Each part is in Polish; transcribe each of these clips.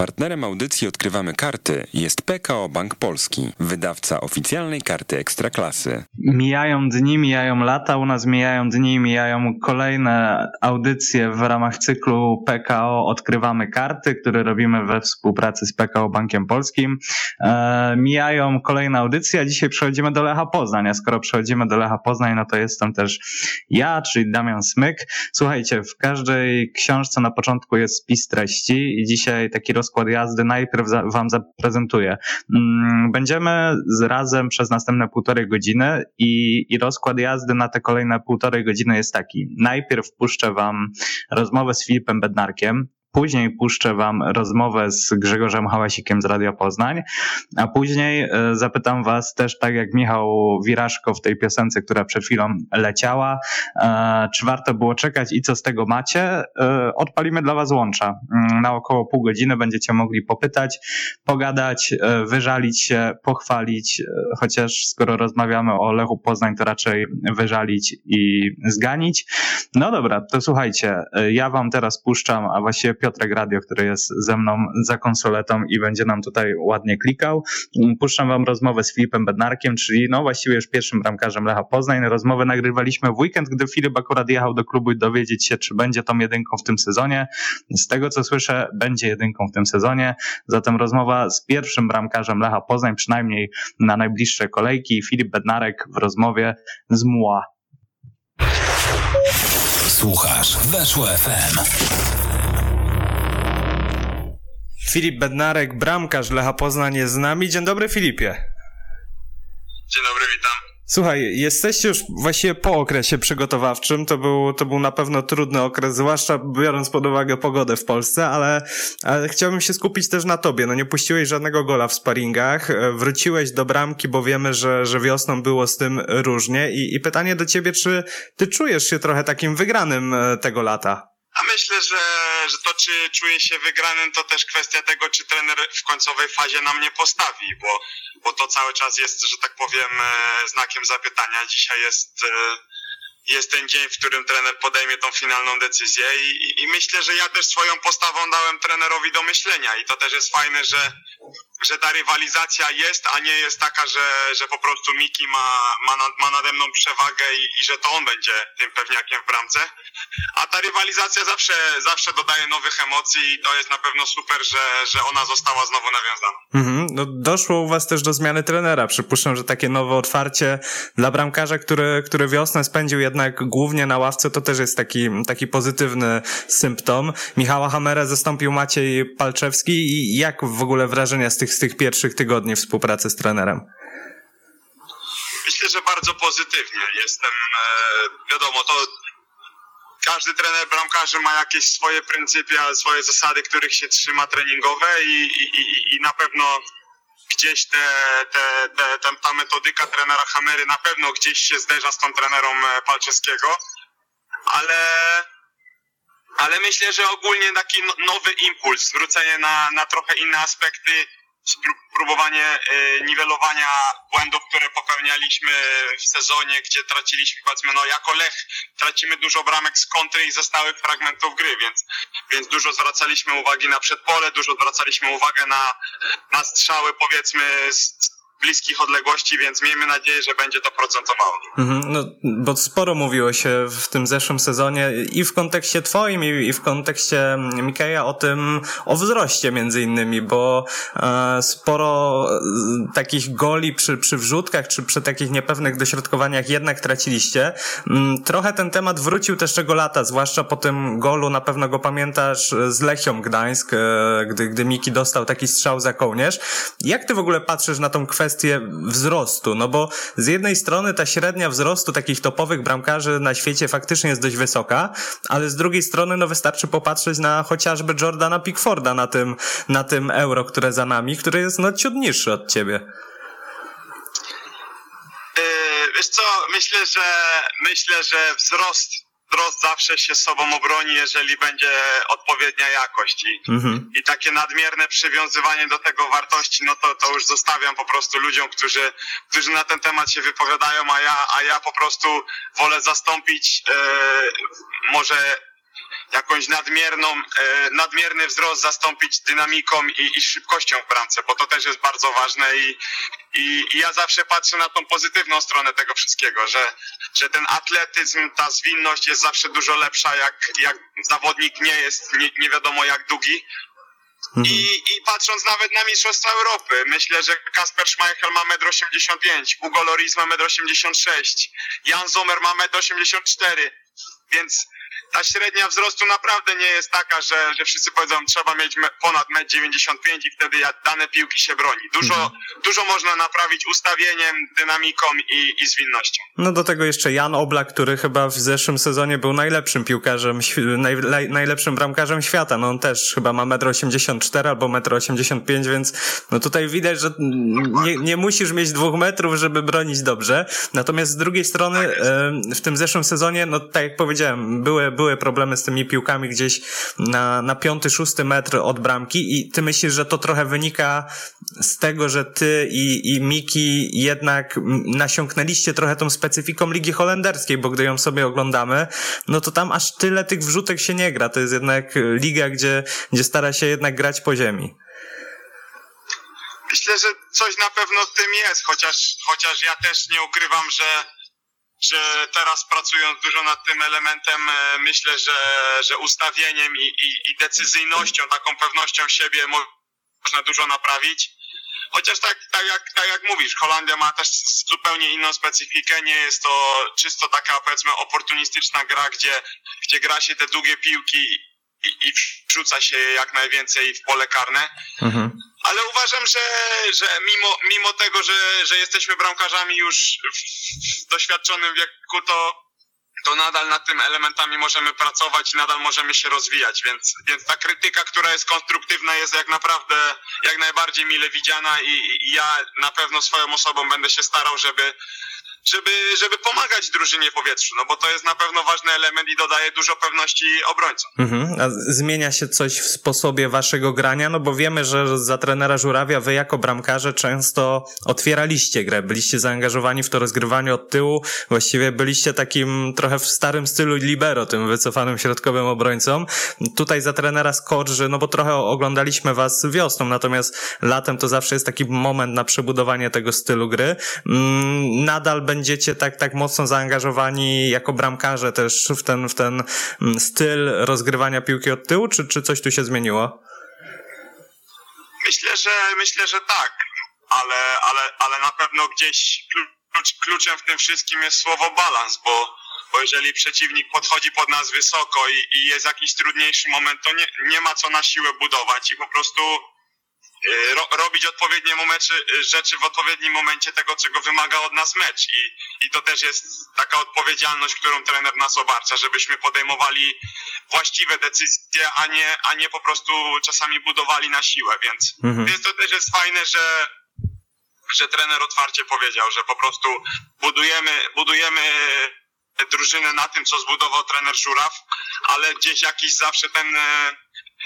Partnerem audycji Odkrywamy Karty jest PKO Bank Polski, wydawca oficjalnej karty Ekstraklasy. Mijają dni, mijają lata, u nas mijają dni, mijają kolejne audycje w ramach cyklu PKO Odkrywamy Karty, który robimy we współpracy z PKO Bankiem Polskim. E, mijają kolejne audycje, a dzisiaj przechodzimy do Lecha Poznań, a skoro przechodzimy do Lecha Poznań, no to jestem też ja, czyli Damian Smyk. Słuchajcie, w każdej książce na początku jest spis treści i dzisiaj taki rozkład jazdy najpierw za, wam zaprezentuję. Mm, będziemy razem przez następne półtorej godziny i, i rozkład jazdy na te kolejne półtorej godziny jest taki. Najpierw puszczę wam rozmowę z Filipem Bednarkiem, Później puszczę Wam rozmowę z Grzegorzem Hałasikiem z Radio Poznań, a później e, zapytam Was też, tak jak Michał Wiraszko w tej piosence, która przed chwilą leciała, e, czy warto było czekać i co z tego macie? E, odpalimy dla Was łącza. Mm, na około pół godziny będziecie mogli popytać, pogadać, wyżalić się, pochwalić, chociaż skoro rozmawiamy o Lechu Poznań, to raczej wyżalić i zganić. No dobra, to słuchajcie, ja Wam teraz puszczam, a właściwie Piotrek Radio, który jest ze mną za konsoletą i będzie nam tutaj ładnie klikał. Puszczam wam rozmowę z Filipem Bednarkiem, czyli no właściwie już pierwszym bramkarzem Lecha Poznań. Rozmowę nagrywaliśmy w weekend, gdy Filip akurat jechał do klubu i dowiedzieć się, czy będzie tą jedynką w tym sezonie. Z tego co słyszę, będzie jedynką w tym sezonie. Zatem rozmowa z pierwszym bramkarzem Lecha Poznań, przynajmniej na najbliższe kolejki. Filip Bednarek w rozmowie z MUA. Słuchasz, weszło FM. Filip Bednarek, bramkarz Lecha Poznań jest z nami. Dzień dobry Filipie. Dzień dobry, witam. Słuchaj, jesteście już właściwie po okresie przygotowawczym. To był, to był na pewno trudny okres, zwłaszcza biorąc pod uwagę pogodę w Polsce, ale, ale chciałbym się skupić też na tobie. No nie puściłeś żadnego gola w sparingach, wróciłeś do bramki, bo wiemy, że, że wiosną było z tym różnie. I, I pytanie do ciebie, czy ty czujesz się trochę takim wygranym e, tego lata? A myślę, że, że to, czy czuję się wygranym, to też kwestia tego, czy trener w końcowej fazie na mnie postawi, bo, bo to cały czas jest, że tak powiem, e, znakiem zapytania. Dzisiaj jest, e, jest ten dzień, w którym trener podejmie tą finalną decyzję i, i, i myślę, że ja też swoją postawą dałem trenerowi do myślenia i to też jest fajne, że że ta rywalizacja jest, a nie jest taka, że, że po prostu Miki ma, ma, nad, ma nade mną przewagę i, i że to on będzie tym pewniakiem w bramce. A ta rywalizacja zawsze, zawsze dodaje nowych emocji i to jest na pewno super, że, że ona została znowu nawiązana. Mhm. No, doszło u was też do zmiany trenera. Przypuszczam, że takie nowe otwarcie dla bramkarza, który, który wiosnę spędził jednak głównie na ławce, to też jest taki, taki pozytywny symptom. Michała Hamerę zastąpił Maciej Palczewski i jak w ogóle wrażenia z tych, z tych pierwszych tygodni współpracy z trenerem? Myślę, że bardzo pozytywnie. Jestem, e, wiadomo, to każdy trener bramkarzy ma jakieś swoje pryncypia, swoje zasady, których się trzyma treningowe i, i, i na pewno gdzieś te, te, te, ta metodyka trenera Hamery na pewno gdzieś się zderza z tą trenerą e, Palczewskiego, ale ale myślę, że ogólnie taki no, nowy impuls, zwrócenie na, na trochę inne aspekty próbowanie y, niwelowania błędów, które popełnialiśmy w sezonie, gdzie traciliśmy, powiedzmy, no jako Lech tracimy dużo bramek z kontry i ze stałych fragmentów gry, więc, więc dużo zwracaliśmy uwagi na przedpole, dużo zwracaliśmy uwagę na, na strzały, powiedzmy, z, bliskich odległości, więc miejmy nadzieję, że będzie to procentowało. Mhm, no, bo sporo mówiło się w tym zeszłym sezonie i w kontekście twoim, i, w kontekście Mikeja o tym, o wzroście między innymi, bo e, sporo e, takich goli przy, przy wrzutkach, czy przy takich niepewnych dośrodkowaniach jednak traciliście. Mm, trochę ten temat wrócił też tego lata, zwłaszcza po tym golu, na pewno go pamiętasz, z Lechią Gdańsk, e, gdy, gdy Miki dostał taki strzał za kołnierz. Jak ty w ogóle patrzysz na tą kwestię kwestię wzrostu, no bo z jednej strony ta średnia wzrostu takich topowych bramkarzy na świecie faktycznie jest dość wysoka, ale z drugiej strony no wystarczy popatrzeć na chociażby Jordana Pickforda na tym, na tym euro, które za nami, który jest no ciut niższy od ciebie. Yy, wiesz co, myślę, że myślę, że wzrost wzrost zawsze się sobą obroni, jeżeli będzie odpowiednia jakość. I, mhm. i takie nadmierne przywiązywanie do tego wartości, no to, to już zostawiam po prostu ludziom, którzy, którzy na ten temat się wypowiadają, a ja, a ja po prostu wolę zastąpić e, może jakąś nadmierną, e, nadmierny wzrost zastąpić dynamiką i, i szybkością w bramce, bo to też jest bardzo ważne i, i, i ja zawsze patrzę na tą pozytywną stronę tego wszystkiego, że, że ten atletyzm, ta zwinność jest zawsze dużo lepsza, jak, jak zawodnik nie jest nie, nie wiadomo jak długi. I, I patrząc nawet na Mistrzostwa Europy, myślę, że Kasper Schmeichel ma 1,85 m, Hugo Loris ma 1,86 m, Jan Sommer ma 1,84 m, więc ta średnia wzrostu naprawdę nie jest taka, że, że wszyscy powiedzą, trzeba mieć ponad 1,95 m i wtedy dane piłki się broni. Dużo, mhm. dużo można naprawić ustawieniem, dynamiką i, i zwinnością. No do tego jeszcze Jan Oblak, który chyba w zeszłym sezonie był najlepszym piłkarzem, naj, najlepszym bramkarzem świata. No on też chyba ma 1,84 m albo 1,85 m, więc no tutaj widać, że nie, nie musisz mieć dwóch metrów, żeby bronić dobrze. Natomiast z drugiej strony tak w tym zeszłym sezonie, no tak jak powiedziałem, były były problemy z tymi piłkami gdzieś na, na piąty, szósty metr od bramki i ty myślisz, że to trochę wynika z tego, że ty i, i Miki jednak nasiąknęliście trochę tą specyfiką Ligi Holenderskiej, bo gdy ją sobie oglądamy, no to tam aż tyle tych wrzutek się nie gra. To jest jednak liga, gdzie, gdzie stara się jednak grać po ziemi. Myślę, że coś na pewno w tym jest, chociaż, chociaż ja też nie ukrywam, że że teraz pracując dużo nad tym elementem, e, myślę, że, że ustawieniem i, i, i decyzyjnością, taką pewnością siebie można dużo naprawić. Chociaż tak, tak, jak, tak jak mówisz, Holandia ma też zupełnie inną specyfikę. Nie jest to czysto taka, powiedzmy, oportunistyczna gra, gdzie, gdzie gra się te długie piłki i, i wrzuca się je jak najwięcej w pole karne. Mhm. Ale uważam, że, że mimo, mimo tego, że, że jesteśmy bramkarzami już w doświadczonym wieku, to, to nadal nad tym elementami możemy pracować i nadal możemy się rozwijać, więc, więc ta krytyka, która jest konstruktywna jest jak naprawdę jak najbardziej mile widziana i, i ja na pewno swoją osobą będę się starał, żeby żeby, żeby pomagać drużynie powietrzu, no bo to jest na pewno ważny element i dodaje dużo pewności obrońcom. Mhm. A zmienia się coś w sposobie waszego grania? No bo wiemy, że za trenera Żurawia wy jako bramkarze często otwieraliście grę, byliście zaangażowani w to rozgrywanie od tyłu, właściwie byliście takim trochę w starym stylu libero, tym wycofanym środkowym obrońcą. Tutaj za trenera Skorży, no bo trochę oglądaliśmy was wiosną, natomiast latem to zawsze jest taki moment na przebudowanie tego stylu gry. Mm, nadal będziecie tak, tak mocno zaangażowani jako bramkarze też w ten, w ten mm, styl rozgrywania piłki od tyłu, czy, czy coś tu się zmieniło? Myślę, że myślę, że tak, ale, ale, ale na pewno gdzieś klucz, kluczem w tym wszystkim jest słowo balans, bo, bo jeżeli przeciwnik podchodzi pod nas wysoko i, i jest jakiś trudniejszy moment, to nie, nie ma co na siłę budować i po prostu ro, robić odpowiednie momenty, y, rzeczy w odpowiednim momencie tego, czego wymaga od nas mecz. I, I to też jest taka odpowiedzialność, którą trener nas obarcza, żebyśmy podejmowali właściwe decyzje, a nie, a nie po prostu czasami budowali na siłę. Więc, mhm. więc to też jest fajne, że, że trener otwarcie powiedział, że po prostu budujemy, budujemy drużynę na tym, co zbudował trener Żuraw, ale gdzieś jakiś zawsze ten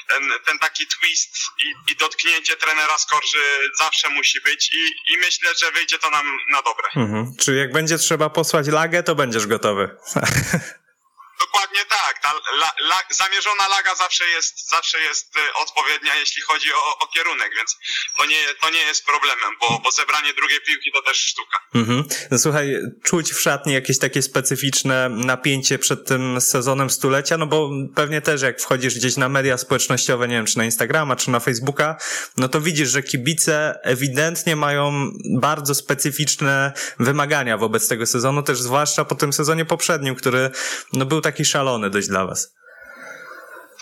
ten, ten taki twist i, i dotknięcie trenera Skorży zawsze musi być i, i myślę, że wyjdzie to nam na dobre. Mhm. Czy jak będzie trzeba posłać lagę, to będziesz gotowy. Dokładnie tak. Ta la, la, zamierzona laga zawsze jest, zawsze jest y, odpowiednia, jeśli chodzi o, o kierunek, więc to nie, to nie jest problemem, bo, bo zebranie drugiej piłki to też sztuka. Mhm. No, słuchaj, czuć w szatni jakieś takie specyficzne napięcie przed tym sezonem stulecia, no bo pewnie też jak wchodzisz gdzieś na media społecznościowe, nie wiem, czy na Instagrama, czy na Facebooka, no to widzisz, że kibice ewidentnie mają bardzo specyficzne wymagania wobec tego sezonu, też zwłaszcza po tym sezonie poprzednim, który no, był taki szalony dość dla was.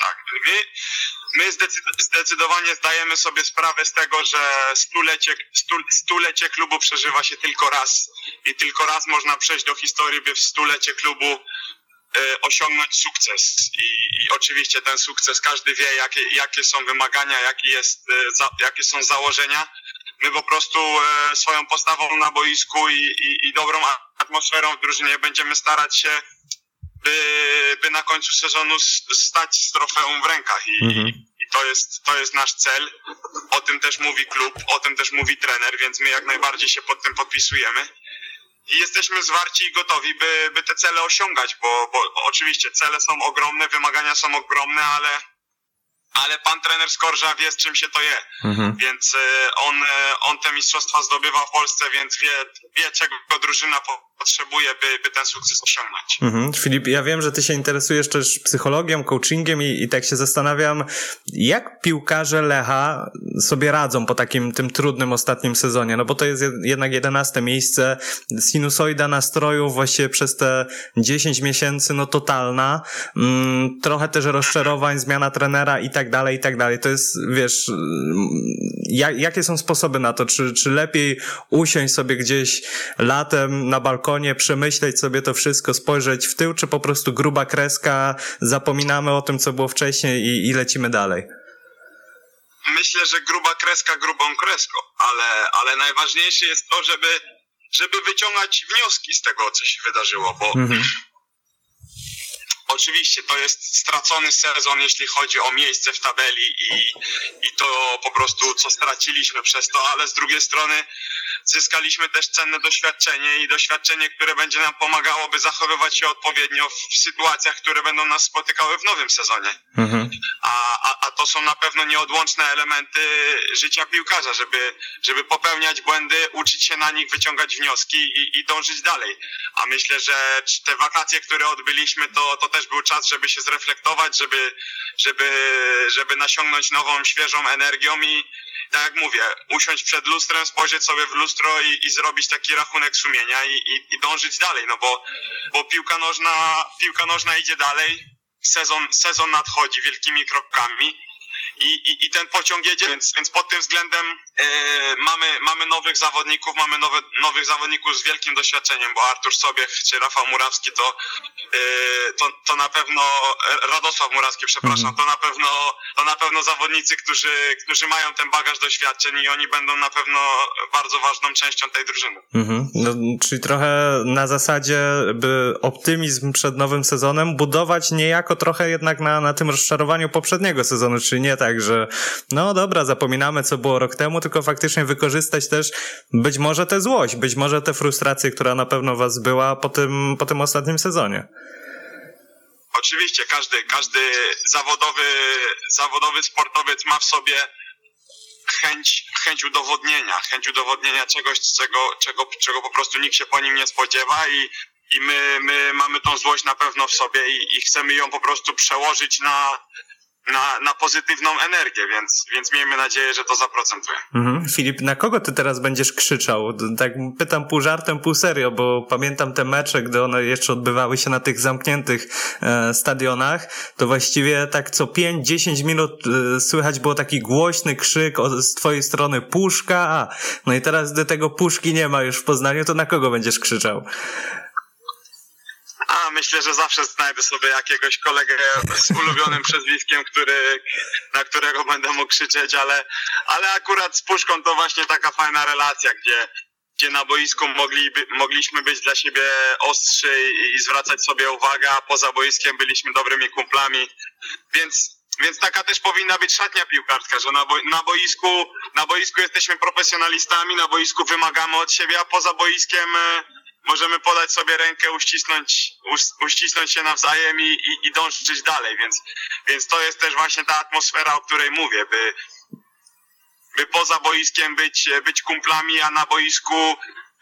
Tak, my, my zdecydowanie zdajemy sobie sprawę z tego, że stulecie, stu, stulecie klubu przeżywa się tylko raz i tylko raz można przejść do historii, by w stulecie klubu e, osiągnąć sukces I, I, oczywiście ten sukces każdy wie jakie, jakie są wymagania, jakie, jest, e, za, jakie są założenia. My po prostu e, swoją postawą na boisku i, i, i dobrą atmosferą w drużynie będziemy starać się by, by na końcu sezonu stać z trofeum w rękach i, mhm. i to, jest, to jest nasz cel. O tym też mówi klub, o tym też mówi trener, więc my jak najbardziej się pod tym podpisujemy. i jesteśmy zwarci i gotowi, by, by te cele osiągać, bo, bo oczywiście cele są ogromne, wymagania są ogromne, ale, ale pan trener Skorża wie, z czym się to je. Mhm. Więc e, on, e, on te mistrzostwa zdobywa w Polsce, więc wie, wie czego drużyna po- potrzebuje, by, by ten sukces osiągnąć. Mhm. Filip, ja wiem, że ty się interesujesz też psychologią, coachingiem i, i tak się zastanawiam, jak piłkarze Lecha sobie radzą po takim tym trudnym ostatnim sezonie, no bo to jest jed- jednak jedenaste miejsce, sinusoida nastrojów właściwie przez te 10 miesięcy, no totalna, mm, trochę też rozczarowań, zmiana trenera i tak dalej, i tak dalej. To jest, wiesz, jak, jakie są sposoby na to? Czy, czy lepiej usiąść sobie gdzieś latem na balkonie, przemyśleć sobie to wszystko, spojrzeć w tył, czy po prostu gruba kreska, zapominamy o tym, co było wcześniej i, i lecimy dalej? Myślę, że gruba kreska grubą kreską, ale, ale najważniejsze jest to, żeby, żeby wyciągać wnioski z tego, co się wydarzyło, bo Mhm. Oczywiście to jest stracony sezon, jeśli chodzi o miejsce w tabeli i, i to po prostu co straciliśmy przez to, ale z drugiej strony zyskaliśmy też cenne doświadczenie i doświadczenie, które będzie nam pomagało, by zachowywać się odpowiednio w sytuacjach, które będą nas spotykały w nowym sezonie. Mhm. A, a, a to są na pewno nieodłączne elementy życia piłkarza, żeby, żeby popełniać błędy, uczyć się na nich, wyciągać wnioski i, i dążyć dalej. A myślę, że te wakacje, które odbyliśmy, to, to też był czas, żeby się zreflektować, żeby, żeby, żeby nasiągnąć nową, świeżą energią i tak jak mówię, usiąść przed lustrem, spojrzeć sobie w lustro i, i zrobić taki rachunek sumienia i, i, i dążyć dalej, no bo, bo piłka nożna, piłka nożna idzie dalej, sezon, sezon nadchodzi wielkimi krokami i, i, i ten pociąg jedzie, więc, więc pod tym względem mamy, mamy nowych zawodników, mamy nowe, nowych zawodników z wielkim doświadczeniem, bo Artur Sobiech czy Rafał Murawski to, e, to, to na pewno, e, Radosław Murawski, przepraszam, Mhm. to na pewno, to na pewno zawodnicy, którzy, którzy mają ten bagaż doświadczeń i oni będą na pewno bardzo ważną częścią tej drużyny. Mhm. No, czyli trochę na zasadzie, by optymizm przed nowym sezonem budować niejako trochę jednak na, na tym rozczarowaniu poprzedniego sezonu, czyli nie tak, że no dobra, zapominamy co było rok temu, tylko faktycznie wykorzystać też być może tę złość, być może tę frustrację, która na pewno was była po tym, po tym ostatnim sezonie. Oczywiście każdy, każdy zawodowy, zawodowy sportowiec ma w sobie chęć, chęć udowodnienia, chęć udowodnienia czegoś, czego, czego, czego po prostu nikt się po nim nie spodziewa i, i my, my mamy tą złość na pewno w sobie i, i chcemy ją po prostu przełożyć na, na, na pozytywną energię, więc, więc miejmy nadzieję, że to zaprocentuje. Mhm. Filip, na kogo ty teraz będziesz krzyczał? Tak pytam pół żartem, pół serio, bo pamiętam te mecze, gdy one jeszcze odbywały się na tych zamkniętych e, stadionach, to właściwie tak co 5-10 minut e, słychać było taki głośny krzyk od, z twojej strony puszka, a no i teraz gdy tego puszki nie ma już w Poznaniu, to na kogo będziesz krzyczał? A myślę, że zawsze znajdę sobie jakiegoś kolegę z ulubionym przezwiskiem, który, na którego będę mógł krzyczeć, ale, ale akurat z Puszką to właśnie taka fajna relacja, gdzie, gdzie na boisku mogli, mogliśmy być dla siebie ostrzy i, i zwracać sobie uwagę, a poza boiskiem byliśmy dobrymi kumplami, więc więc taka też powinna być szatnia piłkarska, że na, boi- na, boisku, na boisku jesteśmy profesjonalistami, na boisku wymagamy od siebie, a poza boiskiem e, możemy podać sobie rękę, uścisnąć, uścisnąć się nawzajem i, i, i dążyć dalej, więc, więc to jest też właśnie ta atmosfera, o której mówię, by, by poza boiskiem być, być kumplami, a na boisku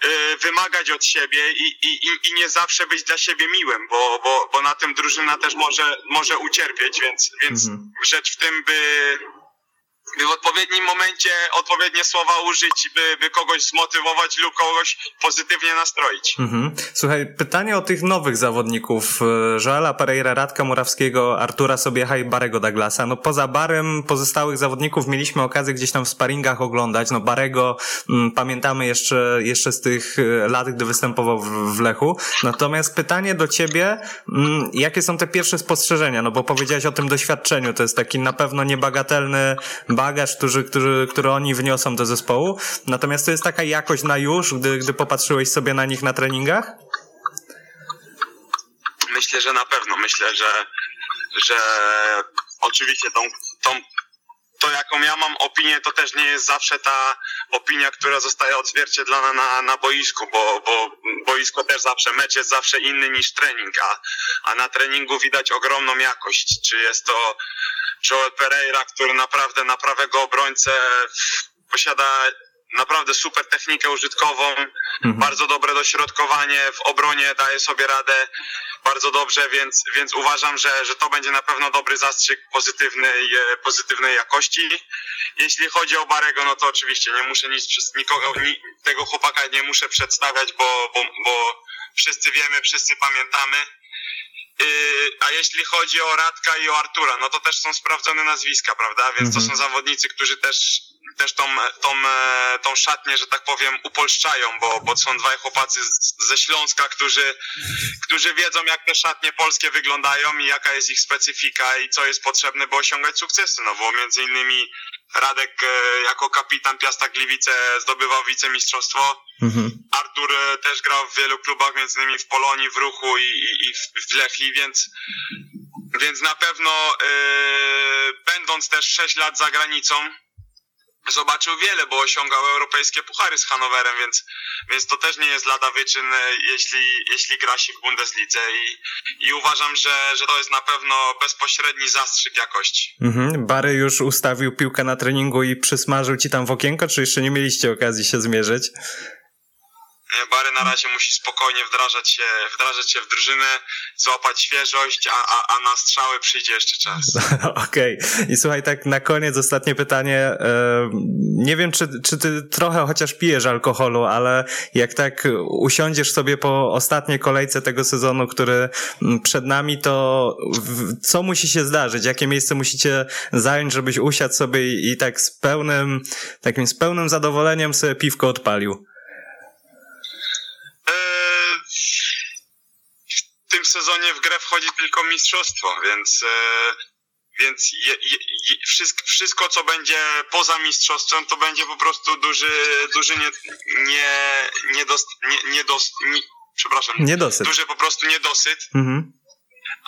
y, wymagać od siebie i, i, i- i nie zawsze być dla siebie miłym, bo, bo, bo na tym drużyna też może, może ucierpieć, więc, więc Mhm. rzecz w tym, by, by w odpowiednim momencie odpowiednie słowa użyć, by, by kogoś zmotywować lub kogoś pozytywnie nastroić. Mhm. Słuchaj, pytanie o tych nowych zawodników. e, Joela Pereira, Radka Murawskiego, Artura Sobiecha i Barego Douglasa. No poza Barem pozostałych zawodników mieliśmy okazję gdzieś tam w sparingach oglądać. No Barego mm, pamiętamy jeszcze, jeszcze z tych e, lat, gdy występował w, w Lechu. Natomiast pytanie do ciebie, mm, jakie są te pierwsze spostrzeżenia? No bo powiedziałeś o tym doświadczeniu. To jest taki na pewno niebagatelny bagaż, który, który, który oni wniosą do zespołu. Natomiast to jest taka jakość na już, gdy, gdy popatrzyłeś sobie na nich na treningach? Myślę, że na pewno. Myślę, że, że oczywiście tą, tą to jaką ja mam opinię, to też nie jest zawsze ta opinia, która zostaje odzwierciedlona na, na boisku, bo, bo boisko też zawsze, mecz jest zawsze inny niż trening, a, a na treningu widać ogromną jakość. Czy jest to Joel Pereira, który naprawdę na prawego obrońcę posiada naprawdę super technikę użytkową, bardzo dobre dośrodkowanie w obronie, daje sobie radę bardzo dobrze, więc, więc uważam, że, że to będzie na pewno dobry zastrzyk pozytywnej, e, pozytywnej jakości. Jeśli chodzi o Barego, no to oczywiście nie muszę nic, przez nikogo, ni, tego chłopaka nie muszę przedstawiać, bo, bo, bo wszyscy wiemy, wszyscy pamiętamy. Yy, a jeśli chodzi o Radka i o Artura, no to też są sprawdzone nazwiska, prawda? Więc to są zawodnicy, którzy też, też tą, tą, e, tą szatnię, że tak powiem, upolszczają, bo, bo są dwaj chłopacy z, ze Śląska, którzy, którzy wiedzą, jak te szatnie polskie wyglądają i jaka jest ich specyfika i co jest potrzebne, by osiągać sukcesy. No bo między innymi Radek e, jako kapitan Piasta Gliwice zdobywał wicemistrzostwo. Artur e, też grał w wielu klubach, między innymi w Polonii, w Ruchu i, i, i w- Lechii, więc, więc na pewno e, będąc też 6 lat za granicą, zobaczył wiele, bo osiągał europejskie puchary z Hanowerem, więc, więc to też nie jest lada wyczyn, e, jeśli, jeśli gra się w Bundeslidze i, i uważam, że, że to jest na pewno bezpośredni zastrzyk jakości. Mhm. Bary już ustawił piłkę na treningu i przysmażył ci tam w okienko, czy jeszcze nie mieliście okazji się zmierzyć? Bary na razie musi spokojnie wdrażać się, wdrażać się w drużynę, złapać świeżość, a, a, a na strzały przyjdzie jeszcze czas. Okej. I słuchaj, tak na koniec ostatnie pytanie. Nie wiem, czy, czy ty trochę chociaż pijesz alkoholu, ale jak tak usiądziesz sobie po ostatniej kolejce tego sezonu, który mm, przed nami, to co musi się zdarzyć? Jakie miejsce musicie zająć, żebyś usiadł sobie i tak z pełnym, takim z pełnym zadowoleniem sobie piwko odpalił? Sezonie w grę wchodzi tylko mistrzostwo, więc, e, więc je, je, je, wszystko, wszystko, co będzie poza mistrzostwem, to będzie po prostu duży, duży nie, nie, niedost, nie, niedost, nie, przepraszam, Niedosyt. duży po prostu niedosyt, Mhm.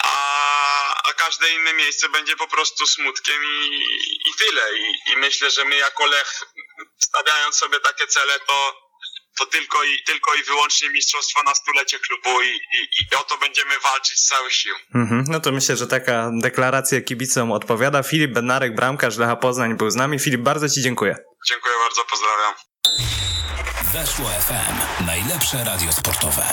a, a każde inne miejsce będzie po prostu smutkiem i, i tyle. I, I myślę, że my jako Lech, stawiając sobie takie cele, to, to tylko, i, tylko i wyłącznie mistrzostwo na stulecie klubu i, i, i o to będziemy walczyć z całych sił. Mhm. No to myślę, że taka deklaracja kibicom odpowiada. Filip Bednarek, bramkarz Lecha Poznań był z nami. Filip, bardzo ci dziękuję. Dziękuję bardzo, pozdrawiam. Weszło FM. Najlepsze radio sportowe.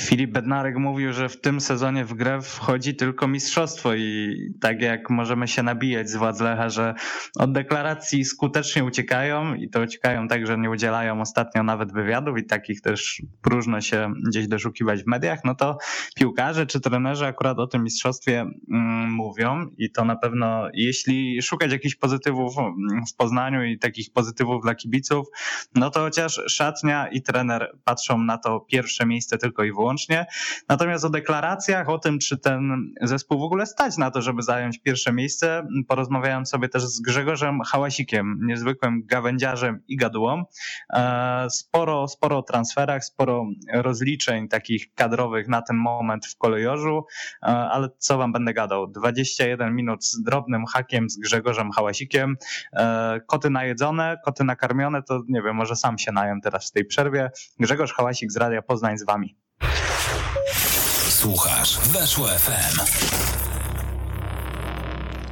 Filip Bednarek mówił, że w tym sezonie w grę wchodzi tylko mistrzostwo i tak jak możemy się nabijać z władz Lecha, że od deklaracji skutecznie uciekają i to uciekają tak, że nie udzielają ostatnio nawet wywiadów i takich też próżno się gdzieś doszukiwać w mediach, no to piłkarze czy trenerzy akurat o tym mistrzostwie mm, mówią i to na pewno jeśli szukać jakichś pozytywów mm, w Poznaniu i takich pozytywów dla kibiców, no to chociaż szatnia i trener patrzą na to pierwsze miejsce tylko i wyłącznie. Natomiast o deklaracjach, o tym, czy ten zespół w ogóle stać na to, żeby zająć pierwsze miejsce, porozmawiałem sobie też z Grzegorzem Hałasikiem, niezwykłym gawędziarzem i gadułą. E, Sporo, sporo o transferach, sporo rozliczeń takich kadrowych na ten moment w kolejorzu, e, ale co wam będę gadał? 21 minut z drobnym hakiem z Grzegorzem Hałasikiem. E, Koty najedzone, koty nakarmione, to nie wiem, może sam się najem teraz w tej przerwie. Grzegorz Hałasik z Radia Poznań z wami. Słuchasz Weszło FM.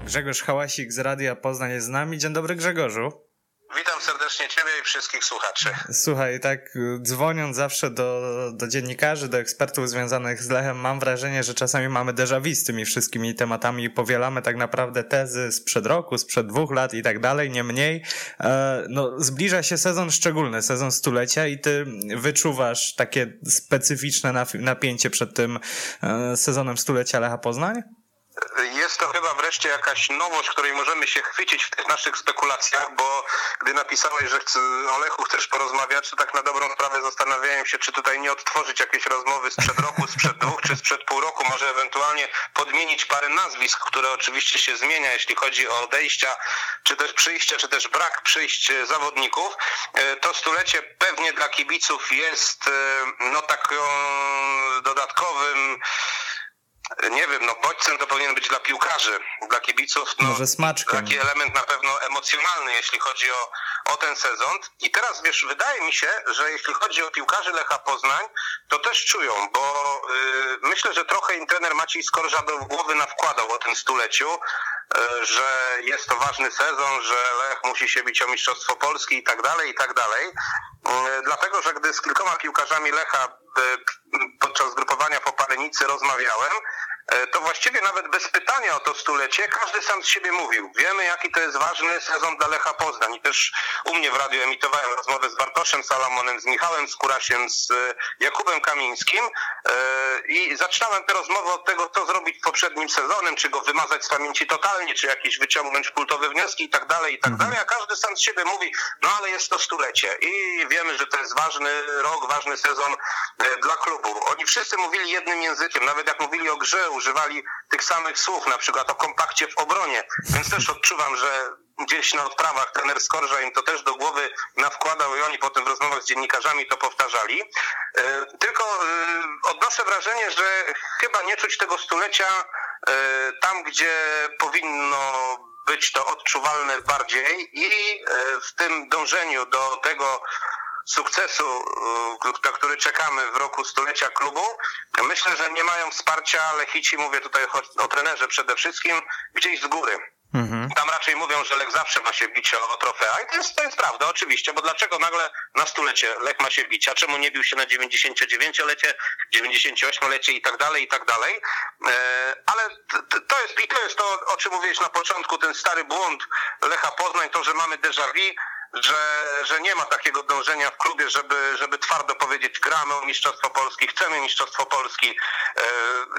Grzegorz Hałasik z Radia Poznań jest z nami. Dzień dobry Grzegorzu. Witam serdecznie Ciebie i wszystkich słuchaczy. Słuchaj, tak dzwoniąc zawsze do, do dziennikarzy, do ekspertów związanych z Lechem, mam wrażenie, że czasami mamy déjà z tymi wszystkimi tematami i powielamy tak naprawdę tezy sprzed roku, sprzed dwóch lat i tak dalej, nie mniej. E, no, zbliża się sezon szczególny, sezon stulecia i ty wyczuwasz takie specyficzne napięcie przed tym e, sezonem stulecia Lecha Poznań? Jest to chyba wreszcie jakaś nowość, której możemy się chwycić w tych naszych spekulacjach, bo gdy napisałeś, że chce, o Lechu chcesz porozmawiać, to tak na dobrą sprawę zastanawiałem się, czy tutaj nie odtworzyć jakiejś rozmowy sprzed roku, sprzed dwóch, czy sprzed pół roku, może ewentualnie podmienić parę nazwisk, które oczywiście się zmienia, jeśli chodzi o odejścia, czy też przyjścia, czy też brak przyjść e, zawodników. E, To stulecie pewnie dla kibiców jest e, no taką dodatkowym nie wiem, no bodźcem to powinien być dla piłkarzy, dla kibiców. No, Może smaczkiem. Taki element na pewno emocjonalny, jeśli chodzi o, o ten sezon. I teraz wiesz, wydaje mi się, że jeśli chodzi o piłkarzy Lecha Poznań, to też czują, bo y, myślę, że trochę im trener Maciej Skorża do głowy nawkładał o tym stuleciu, że jest to ważny sezon, że Lech musi się bić o Mistrzostwo Polski i tak dalej, i tak dalej. Y, dlatego, że gdy z kilkoma piłkarzami Lecha y, podczas grupowania w Opalenicy rozmawiałem, E, to właściwie nawet bez pytania o to stulecie, każdy sam z siebie mówił. Wiemy, jaki to jest ważny sezon dla Lecha Poznań. I też u mnie w radiu emitowałem rozmowę z Bartoszem Salamonem, z Michałem Skurasiem, z e, Jakubem Kamińskim e, i zaczynałem tę rozmowę od tego, co zrobić poprzednim sezonem, czy go wymazać z pamięci totalnie, czy jakieś wyciągnąć kultowe wnioski i tak dalej, i tak Mhm. dalej, a każdy sam z siebie mówi, no ale jest to stulecie i wiemy, że to jest ważny rok, ważny sezon dla klubu. Oni wszyscy mówili jednym językiem, nawet jak mówili o grze, używali tych samych słów, na przykład o kompakcie w obronie, więc też odczuwam, że gdzieś na odprawach trener Skorża im to też do głowy nawkładał i oni potem w rozmowach z dziennikarzami to powtarzali. E, Tylko e, odnoszę wrażenie, że chyba nie czuć tego stulecia e, tam, gdzie powinno być to odczuwalne bardziej i w tym dążeniu do tego sukcesu, y, na który czekamy w roku stulecia klubu. Myślę, że nie mają wsparcia Lechici, mówię tutaj o, trenerze przede wszystkim, gdzieś z góry. Mhm. Tam raczej mówią, że Lech zawsze ma się bić o, o trofea. I to jest, to jest prawda, oczywiście, bo dlaczego nagle na stulecie Lech ma się bić, a czemu nie bił się na 99-lecie, 98-lecie i tak dalej, i tak dalej. E, ale to jest, i to jest to, o czym mówiłeś na początku, ten stary błąd Lecha Poznań, to, że mamy déjà vu, że, że nie ma takiego dążenia w klubie, żeby, żeby twardo powiedzieć gramy o Mistrzostwo Polski, chcemy Mistrzostwo Polski. E,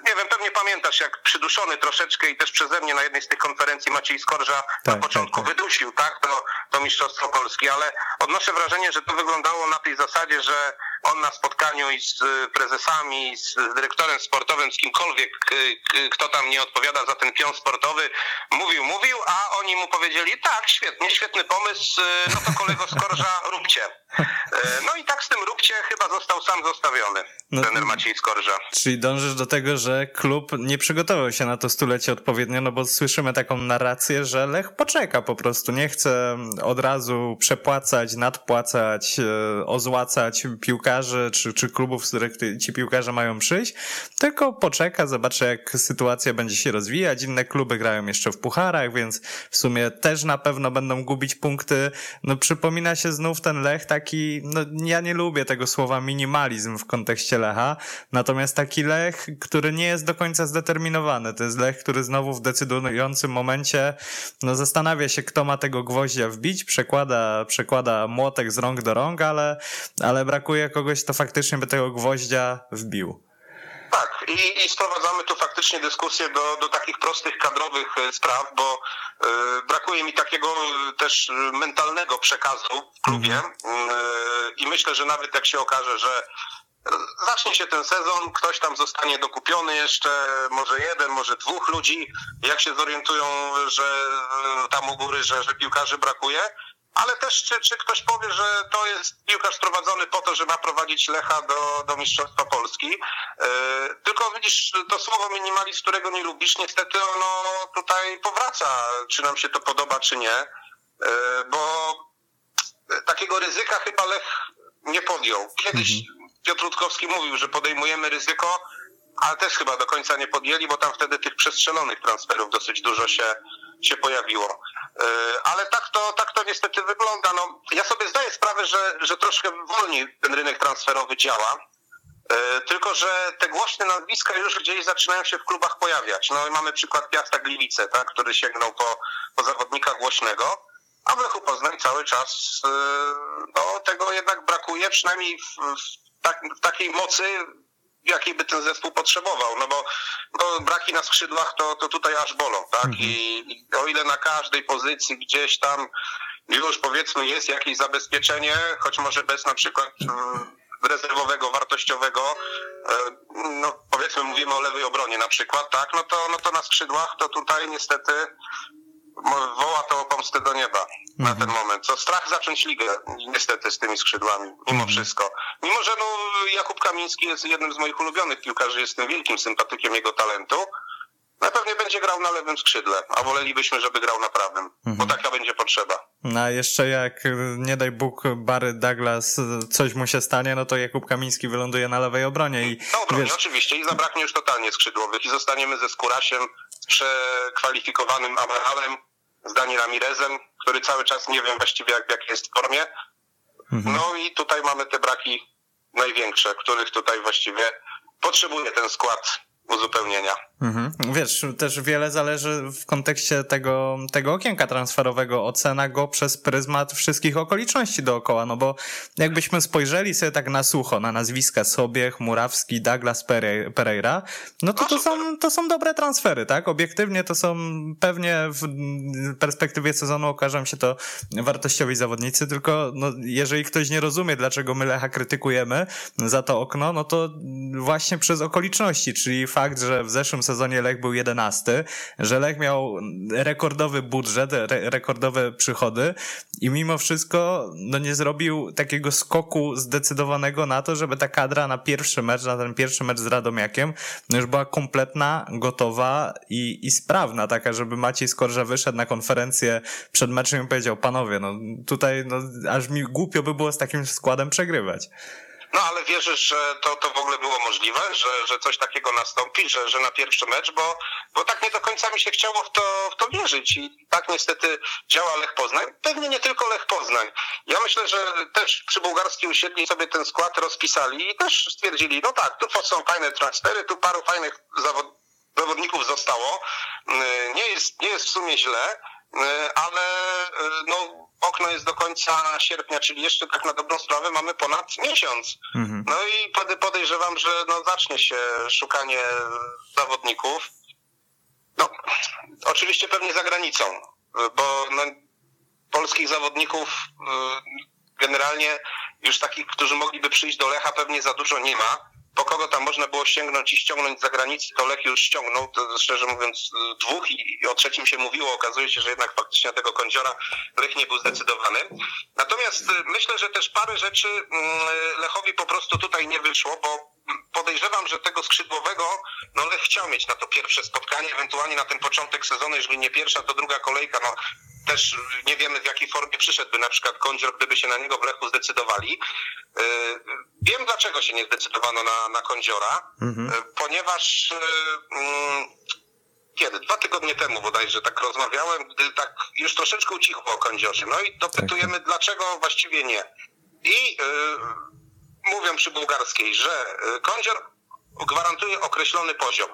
nie wiem, pewnie pamiętasz, jak przyduszony troszeczkę i też przeze mnie na jednej z tych konferencji Maciej Skorża Tak, na początku tak, tak. wydusił, tak, to, to Mistrzostwo Polski, ale odnoszę wrażenie, że to wyglądało na tej zasadzie, że on na spotkaniu i z y, prezesami, i z, dyrektorem sportowym, z kimkolwiek, y, y, kto tam nie odpowiada za ten pion sportowy, mówił, mówił, a oni mu powiedzieli, tak, świetnie, świetny pomysł, no to kolego Skorża, róbcie. Y, No i tak z tym róbcie chyba został sam zostawiony, No- trener Maciej Skorża. Czyli dążysz do tego, że klub nie przygotował się na to stulecie odpowiednio, no bo słyszymy taką narrację, że Lech poczeka po prostu, nie chce od razu przepłacać, nadpłacać, e, ozłacać piłkarzy czy, czy klubów, z których ci piłkarze mają przyjść, tylko poczeka, zobaczy jak sytuacja będzie się rozwijać. Inne kluby grają jeszcze w pucharach, więc w sumie też na pewno będą gubić punkty. No przypomina się znów ten Lech taki, no ja nie lubię tego słowa minimalizm w kontekście Lecha, natomiast taki Lech, który nie jest do końca zdeterminowany. To jest Lech, który znowu w decydującym momencie no zastanawia się, kto ma tego gwoździa wbić, przekłada, przekłada młotek z rąk do rąk, ale, ale brakuje kogoś, kto faktycznie by tego gwoździa wbił. Tak, i, i sprowadzamy tu faktycznie dyskusję do, do takich prostych kadrowych e, spraw, bo brakuje mi takiego e, też e, mentalnego przekazu w klubie. E, i myślę, że nawet jak się okaże, że e, zacznie się ten sezon, ktoś tam zostanie dokupiony jeszcze, może jeden, może dwóch ludzi, jak się zorientują, że e, tam u góry, że, że piłkarzy brakuje, ale też czy, czy ktoś powie, że to jest piłkarz sprowadzony po to, że ma prowadzić Lecha do, do Mistrzostwa Polski. E, tylko widzisz, to słowo minimalizm, którego nie lubisz, niestety ono tutaj powraca, czy nam się to podoba, czy nie. E, bo takiego ryzyka chyba Lech nie podjął. Kiedyś Piotr Rutkowski mówił, że podejmujemy ryzyko, ale też chyba do końca nie podjęli, bo tam wtedy tych przestrzelonych transferów dosyć dużo się, się pojawiło. E, Ale tak to, tak to niestety wygląda. No, ja sobie zdaję sprawę, że, że troszkę wolniej ten rynek transferowy działa. E, Tylko, że te głośne nazwiska już gdzieś zaczynają się w klubach pojawiać. No i mamy przykład Piasta Gliwice, tak, który sięgnął po, po zawodnika głośnego, a w Lechu Poznań cały czas e, no, tego jednak brakuje, przynajmniej w, w, tak, w takiej mocy, jakiej by ten zespół potrzebował. No bo, braki na skrzydłach to, to tutaj aż bolą, tak? I, I o ile na każdej pozycji gdzieś tam już powiedzmy jest jakieś zabezpieczenie, choć może bez na przykład mm, rezerwowego, wartościowego, e, no powiedzmy mówimy o lewej obronie na przykład, tak, no to, no to na skrzydłach to tutaj niestety woła to o pomstę do nieba na ten moment. To strach zacząć ligę niestety z tymi skrzydłami, mimo wszystko. Mimo, że no, Jakub Kamiński jest jednym z moich ulubionych piłkarzy, jestem wielkim sympatykiem jego talentu, na pewnie będzie grał na lewym skrzydle, a wolelibyśmy, żeby grał na prawym, bo taka będzie potrzeba. No a jeszcze jak, y, nie daj Bóg, Barry Douglas, y, coś mu się stanie, no to Jakub Kamiński wyląduje na lewej obronie i Na obronie wiesz, oczywiście i zabraknie już totalnie skrzydłowych i zostaniemy ze Skórasiem, przekwalifikowanym Abrahamem, z Dani Ramirezem, który cały czas nie wiem właściwie jak, jak jest w formie. No i tutaj mamy te braki największe, których tutaj właściwie potrzebuje ten skład uzupełnienia. Mhm. Wiesz, też wiele zależy w kontekście tego, tego okienka transferowego, ocena go przez pryzmat wszystkich okoliczności dookoła, no bo jakbyśmy spojrzeli sobie tak na sucho, na nazwiska Sobiech, Murawski, Douglas Pere- Pereira, no to No to są, to są dobre transfery, tak? Obiektywnie to są pewnie w perspektywie sezonu okażą się to wartościowi zawodnicy, tylko no, jeżeli ktoś nie rozumie, dlaczego my Lecha krytykujemy za to okno, no to właśnie przez okoliczności, czyli fakt, że w zeszłym sezonie Lech był 11, że Lech miał rekordowy budżet, re rekordowe przychody i mimo wszystko no nie zrobił takiego skoku zdecydowanego na to, żeby ta kadra na pierwszy mecz, na ten pierwszy mecz z Radomiakiem, no już była kompletna, gotowa i, i sprawna, taka, żeby Maciej Skorża wyszedł na konferencję przed meczem i powiedział, panowie, no tutaj no, aż mi głupio by było z takim składem przegrywać. No ale wierzysz, że to, to w ogóle było możliwe, że, że coś takiego nastąpi, że, że na pierwszy mecz, bo, bo tak nie do końca mi się chciało w to, w to wierzyć i tak niestety działa Lech Poznań. Pewnie nie tylko Lech Poznań. Ja myślę, że też przy Bułgarskiej usiedli sobie ten skład rozpisali i też stwierdzili, no tak, tu są fajne transfery, tu paru fajnych zawod zawodników zostało. Yy, Nie jest, nie jest w sumie źle, ale yy, no, okno jest do końca sierpnia, czyli jeszcze tak na dobrą sprawę mamy ponad miesiąc. Mhm. No i pode- podejrzewam, że no zacznie się szukanie zawodników. No, oczywiście pewnie za granicą, bo no, polskich zawodników y, generalnie już takich, którzy mogliby przyjść do Lecha pewnie za dużo nie ma. Po kogo tam można było sięgnąć i ściągnąć z zagranicy, to Lech już ściągnął, to szczerze mówiąc dwóch i, i o trzecim się mówiło. Okazuje się, że jednak faktycznie tego kądziora Lech nie był zdecydowany. Natomiast y, myślę, że też parę rzeczy mm, Lechowi po prostu tutaj nie wyszło, bo podejrzewam, że tego skrzydłowego no Lech chciał mieć na to pierwsze spotkanie, ewentualnie na ten początek sezonu, jeżeli nie pierwsza, to druga kolejka. No, też nie wiemy w jakiej formie przyszedłby na przykład Kądzior, gdyby się na niego w Lechu zdecydowali. Yy, Wiem dlaczego się nie zdecydowano na, na Kądziora, Mhm. yy, ponieważ yy, mm, kiedy? Dwa tygodnie temu bodajże tak rozmawiałem, gdy tak już troszeczkę ucichło o Kądziorze. No i dopytujemy, dlaczego właściwie nie. I mówią przy bułgarskiej, że y, Kądzior gwarantuje określony poziom.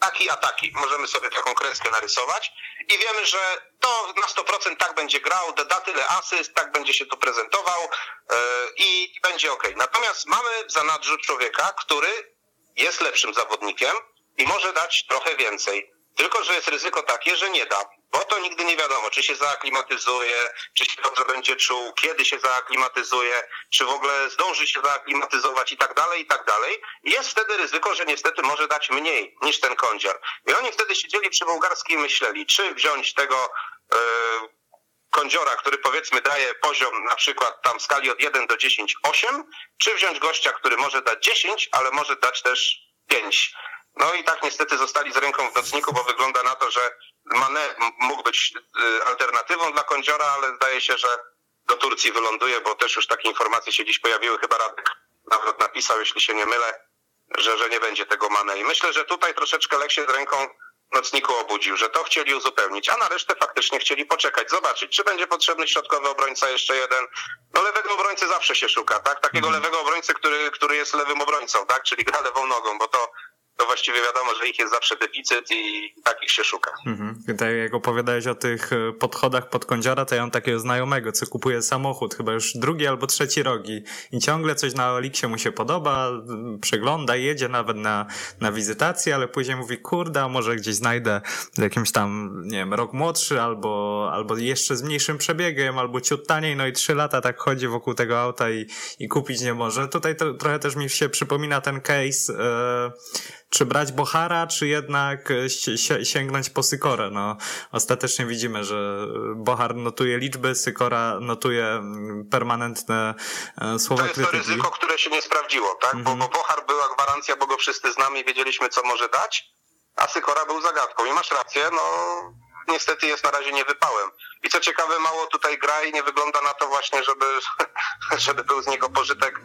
Taki a taki. Możemy sobie taką kreskę narysować i wiemy, że to na 100% tak będzie grał, da tyle asyst, tak będzie się tu prezentował yy, i będzie ok. Natomiast mamy w zanadrzu człowieka, który jest lepszym zawodnikiem i może dać trochę więcej. Tylko, że jest ryzyko takie, że nie da. Bo to nigdy nie wiadomo, czy się zaaklimatyzuje, czy się dobrze będzie czuł, kiedy się zaaklimatyzuje, czy w ogóle zdąży się zaaklimatyzować i tak dalej, i tak dalej. Jest wtedy ryzyko, że niestety może dać mniej niż ten kądzior. I oni wtedy siedzieli przy bułgarskiej i myśleli, czy wziąć tego e, kądziora, który powiedzmy daje poziom na przykład tam w skali od 1 do 10, 8, czy wziąć gościa, który może dać 10, ale może dać też 5. No i tak niestety zostali z ręką w nocniku, bo wygląda na to, że Mane mógł być y, alternatywą dla kądziora, ale zdaje się, że do Turcji wyląduje, bo też już takie informacje się dziś pojawiły, chyba Radek nawet napisał, jeśli się nie mylę, że, że nie będzie tego Mane. I myślę, że tutaj troszeczkę Lech się z ręką nocniku obudził, że to chcieli uzupełnić, a na resztę faktycznie chcieli poczekać, zobaczyć, czy będzie potrzebny środkowy obrońca jeszcze jeden. No lewego obrońcy zawsze się szuka, tak? Takiego lewego obrońcy, który, który jest lewym obrońcą, tak? Czyli gra lewą nogą, bo to, to właściwie wiadomo, że ich jest zawsze deficyt i takich się szuka. Mhm. Tak jak opowiadałeś o tych e, podchodach pod kądziora, to ja mam takiego znajomego, co kupuje samochód, chyba już drugi albo trzeci rogi i ciągle coś na Oliksie mu się podoba, przegląda, jedzie nawet na, na wizytację, ale później mówi, kurde, może gdzieś znajdę jakimś tam, nie wiem, rok młodszy albo, albo jeszcze z mniejszym przebiegiem, albo ciut taniej, no i trzy lata tak chodzi wokół tego auta i, i kupić nie może. Tutaj to, trochę też mi się przypomina ten case, e, czy brać Bohara, czy jednak e, si sięgnąć po Sykorę. No, ostatecznie widzimy, że Bohar notuje liczby, Sykora notuje mm, permanentne e, słowa To jest krytyki. to ryzyko, które się nie sprawdziło, tak? Bo, bo Bohar była gwarancja, bo go wszyscy znamy i wiedzieliśmy, co może dać, a Sykora był zagadką. I masz rację, no niestety jest na razie niewypałem. I co ciekawe, mało tutaj gra i nie wygląda na to właśnie, żeby, żeby był z niego pożytek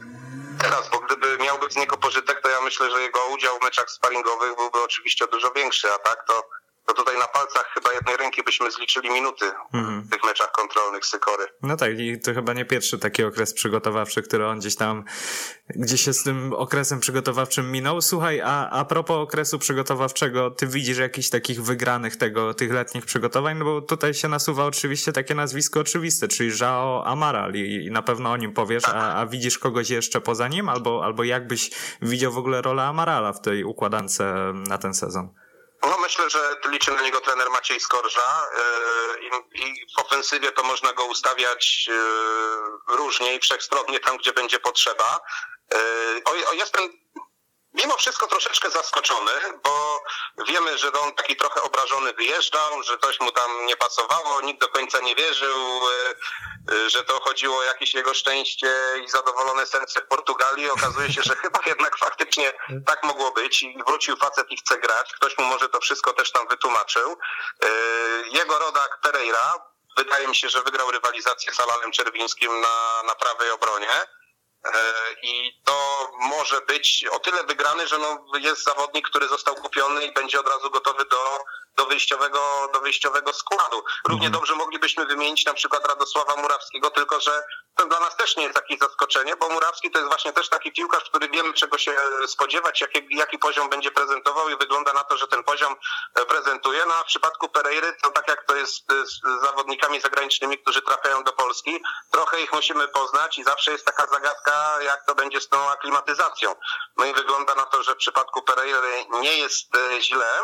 teraz, bo gdyby miał być z niego pożytek, to ja myślę, że jego udział w meczach sparingowych byłby oczywiście dużo większy, a tak to, to tutaj na palcach chyba jednej ręki byśmy zliczyli minuty w tych meczach kontrolnych Sykory. No tak, i to chyba nie pierwszy taki okres przygotowawczy, który on gdzieś tam, gdzieś się z tym okresem przygotowawczym minął. Słuchaj, a, a propos okresu przygotowawczego, ty widzisz jakichś takich wygranych tego, tych letnich przygotowań? No bo tutaj się nasuwa oczywiście takie nazwisko oczywiste, czyli Żao Amaral i, i na pewno o nim powiesz, a, a widzisz kogoś jeszcze poza nim? Albo, albo jakbyś widział w ogóle rolę Amarala w tej układance na ten sezon? No myślę, że liczy na niego trener Maciej Skorża yy, i, w ofensywie to można go ustawiać yy, różnie i wszechstronnie tam, gdzie będzie potrzeba. Yy, mimo wszystko troszeczkę zaskoczony, bo wiemy, że on taki trochę obrażony wyjeżdżał, że coś mu tam nie pasowało, nikt do końca nie wierzył, e, e, że to chodziło o jakieś jego szczęście i zadowolone serce w Portugalii. Okazuje się, że chyba jednak faktycznie tak mogło być i wrócił facet i chce grać. Ktoś mu może to wszystko też tam wytłumaczył. E, Jego rodak Pereira, wydaje mi się, że wygrał rywalizację z Alanem Czerwińskim na, na prawej obronie. E, I to może być o tyle wygrany, że no jest zawodnik, który został kupiony i będzie od razu gotowy do, do, wyjściowego, do wyjściowego składu. Równie dobrze moglibyśmy wymienić na przykład Radosława Murawskiego, tylko że to dla nas też nie jest jakieś zaskoczenie, bo Murawski to jest właśnie też taki piłkarz, który wiemy czego się spodziewać, jaki, jaki poziom będzie prezentował i wygląda na to, że ten poziom e, prezentuje. No a w przypadku Pereiry to tak jak to jest e, z zawodnikami zagranicznymi, którzy trafiają do Polski, trochę ich musimy poznać i zawsze jest taka zagadka, jak to będzie z tą aklimatyzacją. No i wygląda na to, że w przypadku Pereiry nie jest e, źle.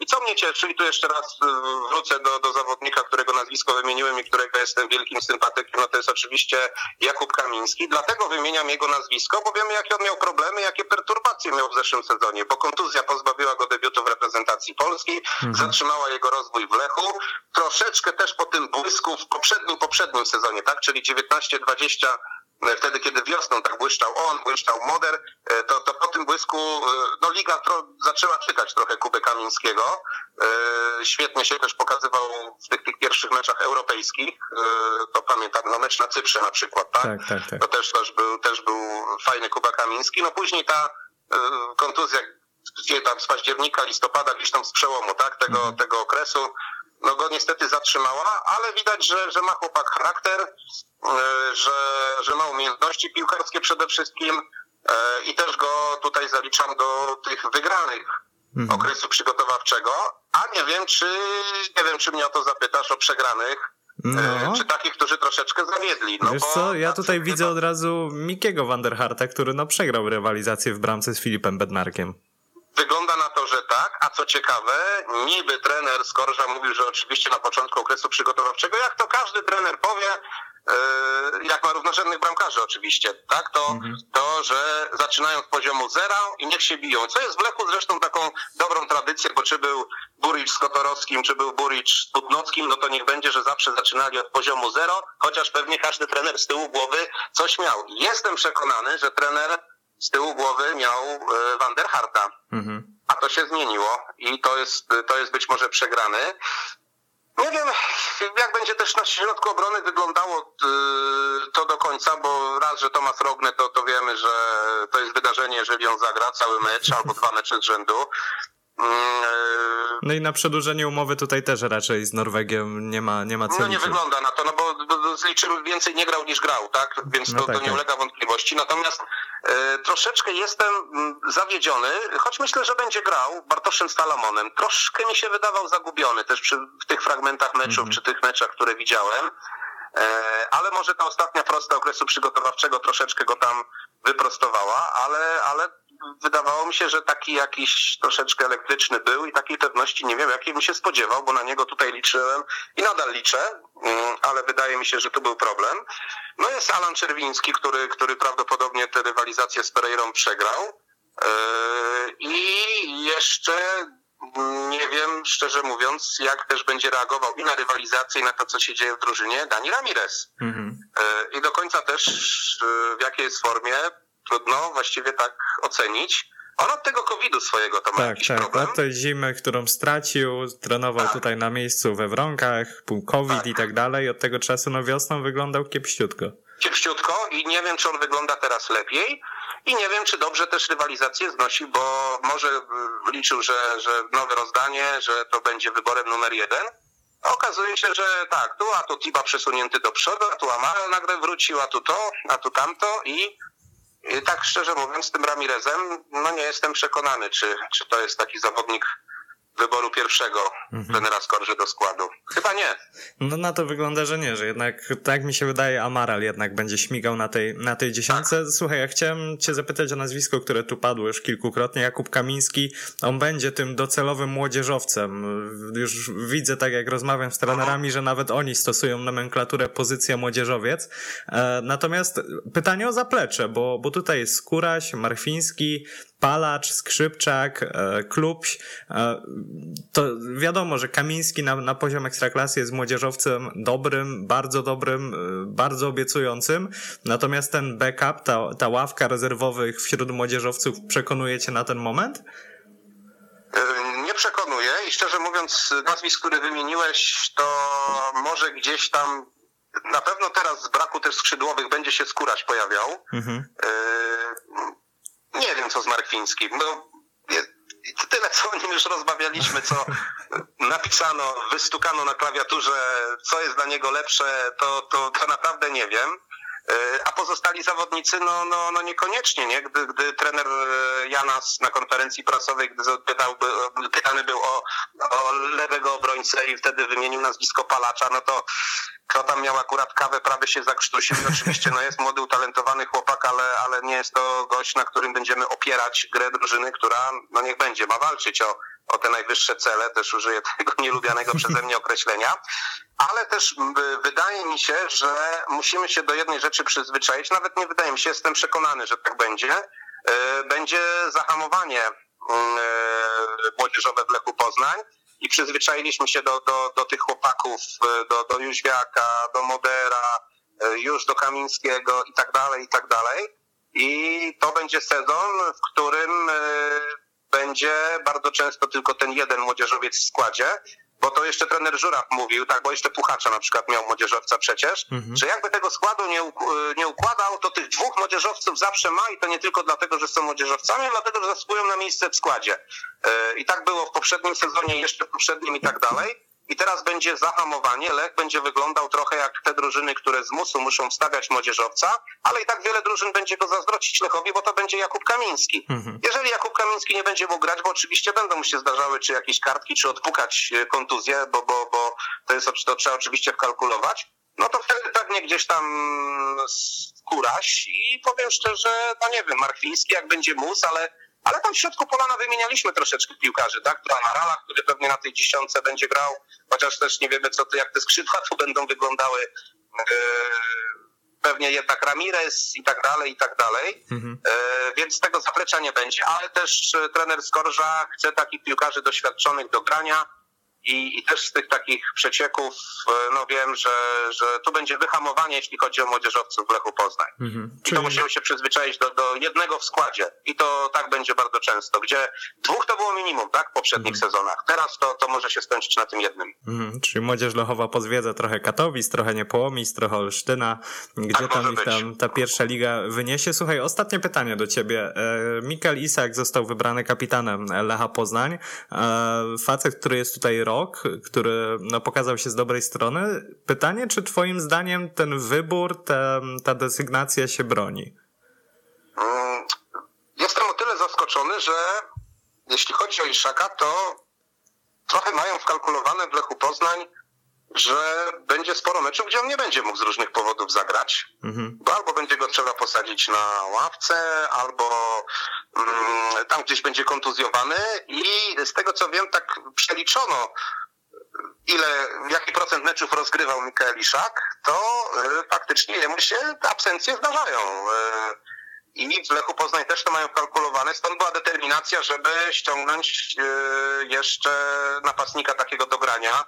I co mnie cieszy, i tu jeszcze raz e, wrócę do, do zawodnika, którego nazwisko wymieniłem i którego jestem wielkim sympatykiem, no to jest oczywiście Jakub Kamiński. Dlatego wymieniam jego nazwisko, bo wiemy, jakie on miał problemy, jakie perturbacje miał w zeszłym sezonie, bo kontuzja pozbawiła go debiutu w reprezentacji Polski, zatrzymała jego rozwój w Lechu. Troszeczkę też po tym błysku w poprzednim, poprzednim sezonie, tak, czyli 19-20 e, wtedy, kiedy wiosną tak błyszczał on, błyszczał Moder, e, to, to po tym błysku e, no liga tro, zaczęła czekać trochę Kubę Kamińskiego. E, Świetnie się też pokazywał w tych, tych pierwszych meczach europejskich. E, To pamiętam, no mecz na Cyprze na przykład, tak? Tak, tak, tak. To też, też, był, też był fajny Kuba Kamiński. No później ta e, kontuzja gdzie tam z października, listopada, gdzieś tam z przełomu, tak, tego, Mhm. tego okresu, no go niestety zatrzymała, ale widać, że, że ma chłopak charakter, e, że, że ma umiejętności piłkarskie przede wszystkim e, i też go tutaj zaliczam do tych wygranych Mhm. okresu przygotowawczego, a nie wiem, czy nie wiem, czy mnie o to zapytasz o przegranych, No. e, czy takich, którzy troszeczkę zawiedli. No Wiesz co, ja tacy tutaj widzę od razu Mikiego Vanderharta, który no przegrał rywalizację w bramce z Filipem Bednarkiem. Wygląda na to, że tak, a co ciekawe, niby trener Skorża mówił, że oczywiście na początku okresu przygotowawczego, jak to każdy trener powie, yy, jak ma równorzędnych bramkarzy oczywiście, tak, to, to, że zaczynają z poziomu zera i niech się biją. Co jest w Lechu zresztą taką dobrą tradycją, bo czy był Buricz z Kotorowskim, czy był Buricz z Putnockim, no to niech będzie, że zawsze zaczynali od poziomu zero, chociaż pewnie każdy trener z tyłu głowy coś miał. Jestem przekonany, że trener z tyłu głowy miał e, Vanderharta. Mhm. A to się zmieniło i to jest, to jest być może przegrany. Nie wiem, jak będzie też na środku obrony wyglądało yy, to do końca, bo raz, że Tomasz Rogne, to, to wiemy, że to jest wydarzenie, jeżeli on zagra cały mecz albo dwa mecze z rzędu. Yy, No i na przedłużenie umowy tutaj też raczej z Norwegiem nie ma, nie ma co No nie liczyć. wygląda na to, no bo, bo zliczymy więcej nie grał niż grał, tak? Więc No to, tak, to nie tak. ulega wątpliwości. Natomiast e, troszeczkę jestem mm, zawiedziony, choć myślę, że będzie grał Bartoszem Stalamonem. Troszkę mi się wydawał zagubiony też przy, w tych fragmentach meczów, Mhm. czy tych meczach, które widziałem. E, ale może ta ostatnia prosta okresu przygotowawczego troszeczkę go tam wyprostowała, ale, ale wydawało mi się, że taki jakiś troszeczkę elektryczny był i takiej pewności nie wiem, jakiej bym się spodziewał, bo na niego tutaj liczyłem i nadal liczę, mm, ale wydaje mi się, że tu był problem. No jest Alan Czerwiński, który, który prawdopodobnie tę rywalizację z Pereirą przegrał. Yy, I jeszcze nie wiem, szczerze mówiąc, jak też będzie reagował i na rywalizację, i na to, co się dzieje w drużynie Dani Ramirez. Mhm. Yy, I do końca też yy, w jakiej jest formie, trudno właściwie tak ocenić. On od tego COVID-u swojego to ma Tak, jakiś tak. problem. Od tej zimy, którą stracił, trenował Tak. tutaj na miejscu we Wronkach, COVID Tak. i tak dalej. Od tego czasu no wiosną wyglądał kiepściutko. kiepściutko i nie wiem, czy on wygląda teraz lepiej i nie wiem, czy dobrze też rywalizację znosi, bo może y, liczył, że, że nowe rozdanie, że to będzie wyborem numer jeden. A okazuje się, że tak, tu, a tu Tiba przesunięty do przodu, a tu Amaral nagle wrócił, a tu to, a tu tamto i, i tak szczerze mówiąc z tym Ramirezem, no nie jestem przekonany, czy, czy to jest taki zawodnik wyboru pierwszego Mhm. trenera Skorży do składu. Chyba nie. No na to wygląda, że nie, że jednak tak mi się wydaje, Amaral jednak będzie śmigał na tej, na tej dziesiątce. Słuchaj, ja chciałem cię zapytać o nazwisko, które tu padło już kilkukrotnie. Jakub Kamiński, on będzie tym docelowym młodzieżowcem. Już widzę tak, jak rozmawiam z trenerami, że nawet oni stosują nomenklaturę pozycja młodzieżowiec. E, natomiast pytanie o zaplecze, bo, bo tutaj jest Skóraś, Marfiński, Palacz, Skrzypczak, e, Klubś. E, to wiadomo, że Kamiński na, na poziom ekstraklasy jest młodzieżowcem dobrym, bardzo dobrym, e, bardzo obiecującym. Natomiast ten backup, ta, ta ławka rezerwowych wśród młodzieżowców przekonuje cię na ten moment? Nie przekonuje i szczerze mówiąc, nazwisk, które wymieniłeś, to może gdzieś tam, na pewno teraz z braku też skrzydłowych będzie się skórać pojawiał. Mhm. Nie wiem, co z Markwińskim. No, tyle, co o nim już rozmawialiśmy, co napisano, wystukano na klawiaturze, co jest dla niego lepsze, to, to, to naprawdę nie wiem. E, A pozostali zawodnicy, no, no, no niekoniecznie, nie? Gdy, gdy trener e, Janas na konferencji prasowej, gdy zapytałby, pytany był o, o lewego obrońcę i wtedy wymienił nazwisko Palacza, no to kto tam miał akurat kawę, prawie się zakrztusił. I oczywiście no jest młody, utalentowany chłopak, ale, ale nie jest to gość, na którym będziemy opierać grę drużyny, która, no niech będzie, ma walczyć o, o te najwyższe cele, też użyję tego nielubianego przeze mnie określenia, ale też wydaje mi się, że musimy się do jednej rzeczy przyzwyczaić, nawet nie wydaje mi się, jestem przekonany, że tak będzie, E, będzie zahamowanie e, młodzieżowe w Lechu Poznań i przyzwyczailiśmy się do, do, do tych chłopaków, e, do, do Jóźwiaka, do Modera, już do Kamińskiego i tak dalej, i tak dalej. I to będzie sezon, w którym będzie bardzo często tylko ten jeden młodzieżowiec w składzie, bo to jeszcze trener Żuraw mówił, tak, bo jeszcze Puchacza na przykład miał młodzieżowca przecież, Mhm. że jakby tego składu nie, nie układał, to tych dwóch młodzieżowców zawsze ma i to nie tylko dlatego, że są młodzieżowcami, ale dlatego, że zasługują na miejsce w składzie. E, I tak było w poprzednim sezonie, jeszcze w poprzednim i tak dalej. I teraz będzie zahamowanie. Lech będzie wyglądał trochę jak te drużyny, które z musu muszą wstawiać młodzieżowca, ale i tak wiele drużyn będzie go zazdrocić Lechowi, bo to będzie Jakub Kamiński. Mhm. Jeżeli Jakub Kamiński nie będzie mógł grać, bo oczywiście będą mu się zdarzały czy jakieś kartki, czy odpukać e, kontuzję, bo, bo, bo to, jest, to trzeba oczywiście wkalkulować, no to wtedy pewnie gdzieś tam skóraś i powiem szczerze, no nie wiem, Markwiński jak będzie mus, ale, ale tam w środku polana wymienialiśmy troszeczkę piłkarzy, tak? Amarala, który pewnie na tej dziesiątce będzie grał, chociaż też nie wiemy, co to, jak te skrzydła tu będą wyglądały. E, pewnie jednak Ramirez i tak dalej, i tak dalej. Mhm. E, więc tego zaplecza nie będzie, ale też e, trener Skorża chce takich piłkarzy doświadczonych do grania i, i też z tych takich przecieków, e, no wiem, że, że tu będzie wyhamowanie, jeśli chodzi o młodzieżowców w Lechu Poznań. Mhm. I to musimy się przyzwyczaić do, do jednego w składzie. I to tak będzie bardzo często, gdzie dwóch to było minimum, tak, w poprzednich sezonach. Teraz to, to może się skończyć na tym jednym. Mhm, czyli młodzież Lechowa pozwiedza trochę Katowic, trochę Niepołomic, trochę Olsztyna, gdzie Tak tam ich tam ta pierwsza liga wyniesie. Słuchaj, ostatnie pytanie do ciebie. E, Mikael Isak został wybrany kapitanem Lecha Poznań. E, Facet, który jest tutaj rok, który no, pokazał się z dobrej strony. Pytanie, czy twoim zdaniem ten wybór, ta, ta desygnacja się broni? Mm, Jestem o tyle zaskoczony, że jeśli chodzi o Iszaka, to trochę mają wkalkulowane w Lechu Poznań, że będzie sporo meczów, gdzie on nie będzie mógł z różnych powodów zagrać. Mhm. Bo albo będzie go trzeba posadzić na ławce, albo mm, tam gdzieś będzie kontuzjowany i z tego co wiem, tak przeliczono ile, jaki procent meczów rozgrywał Mikael Iszak, to y, faktycznie jemu się te absencje zdarzają. Y, i w Lechu Poznań też to mają kalkulowane, stąd była determinacja, żeby ściągnąć e, jeszcze napastnika takiego do grania,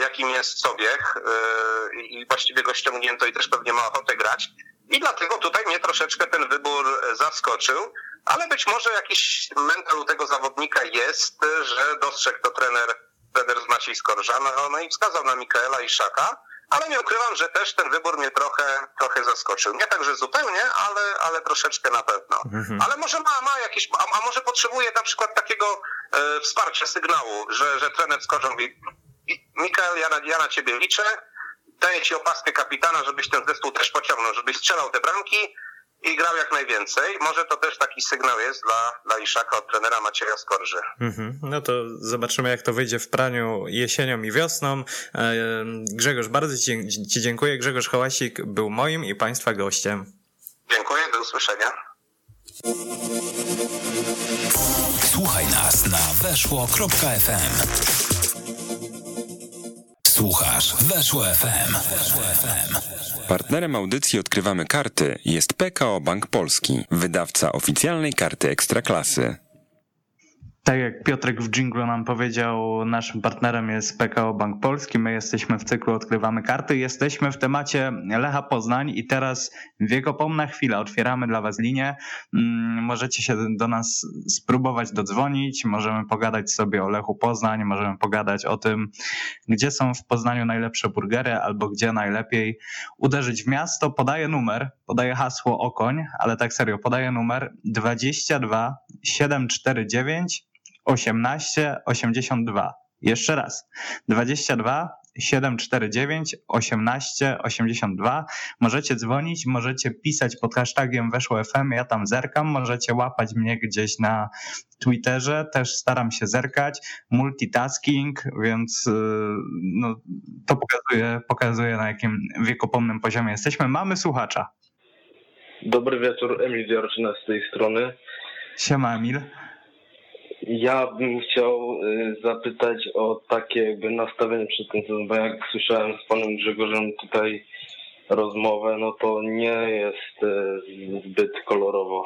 jakim jest Sobiech e, i właściwie go ściągnięto i też pewnie ma ochotę grać. I dlatego tutaj mnie troszeczkę ten wybór zaskoczył, ale być może jakiś mental u tego zawodnika jest, że dostrzegł to trener, trener z Maciej Skorża, no, no i wskazał na Mikaela i Szaka ale nie ukrywam, że też ten wybór mnie trochę, trochę zaskoczył. Nie tak, że zupełnie, ale, ale troszeczkę na pewno. Mhm. Ale może ma, ma jakieś, a, a może potrzebuje na przykład takiego e, wsparcia, sygnału, że, że trener skoczą mówi, Mikael, ja na, ja na ciebie liczę, daję ci opaskę kapitana, żebyś ten zespół też pociągnął, żebyś strzelał te bramki, i grał jak najwięcej. Może to też taki sygnał jest dla, dla Iszaka od trenera Macieja Skorży. Mhm. No to zobaczymy, jak to wyjdzie w praniu jesienią i wiosną. E, Grzegorz, bardzo Ci, ci dziękuję. Grzegorz Hołasik był moim i Państwa gościem. Dziękuję, do usłyszenia. Słuchaj nas na weszło.fm. Słuchasz Weszło FM. Weszło FM. Partnerem audycji Odkrywamy Karty jest PKO Bank Polski, wydawca oficjalnej karty Ekstraklasy. Tak jak Piotrek w dżinglu nam powiedział, naszym partnerem jest PKO Bank Polski. My jesteśmy w cyklu Odkrywamy Karty. Jesteśmy w temacie Lecha Poznań i teraz wiekopomna chwila. Otwieramy dla Was linię. Mm, możecie się do nas spróbować dodzwonić. Możemy pogadać sobie o Lechu Poznań. Możemy pogadać o tym, gdzie są w Poznaniu najlepsze burgery albo gdzie najlepiej uderzyć w miasto. Podaję numer, podaję hasło Okoń, ale tak serio, podaję numer 22 749 18 82. Jeszcze raz. 22 749 18 82. Możecie dzwonić, możecie pisać pod hashtagiem weszło FM, ja tam zerkam, możecie łapać mnie gdzieś na Twitterze, też staram się zerkać. Multitasking, więc y, no, to pokazuje, pokazuje na jakim wiekopomnym poziomie jesteśmy. Mamy słuchacza. Dobry wieczór, Emil Dziarczyna z tej strony. Siema Emil. Ja bym chciał y, zapytać o takie jakby nastawienie przed tym sezonem, bo jak słyszałem z panem Grzegorzem tutaj rozmowę, no to nie jest y, zbyt kolorowo.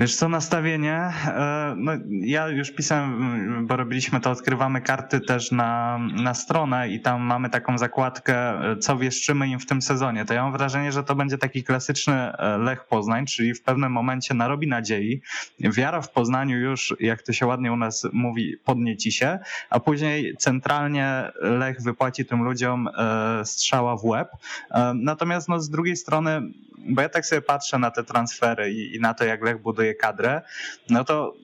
Wiesz co, nastawienie, e, no ja już pisałem, bo robiliśmy to, odkrywamy karty też na, na stronę i tam mamy taką zakładkę, co wieszczymy im w tym sezonie. To ja mam wrażenie, że to będzie taki klasyczny e, Lech Poznań, czyli w pewnym momencie narobi nadziei. Wiara w Poznaniu już, jak to się ładnie u nas mówi, podnieci się, a później centralnie Lech wypłaci tym ludziom e, strzała w łeb. Natomiast no, z drugiej strony bo ja tak sobie patrzę na te transfery i, i na to, jak Lech buduje kadrę, no to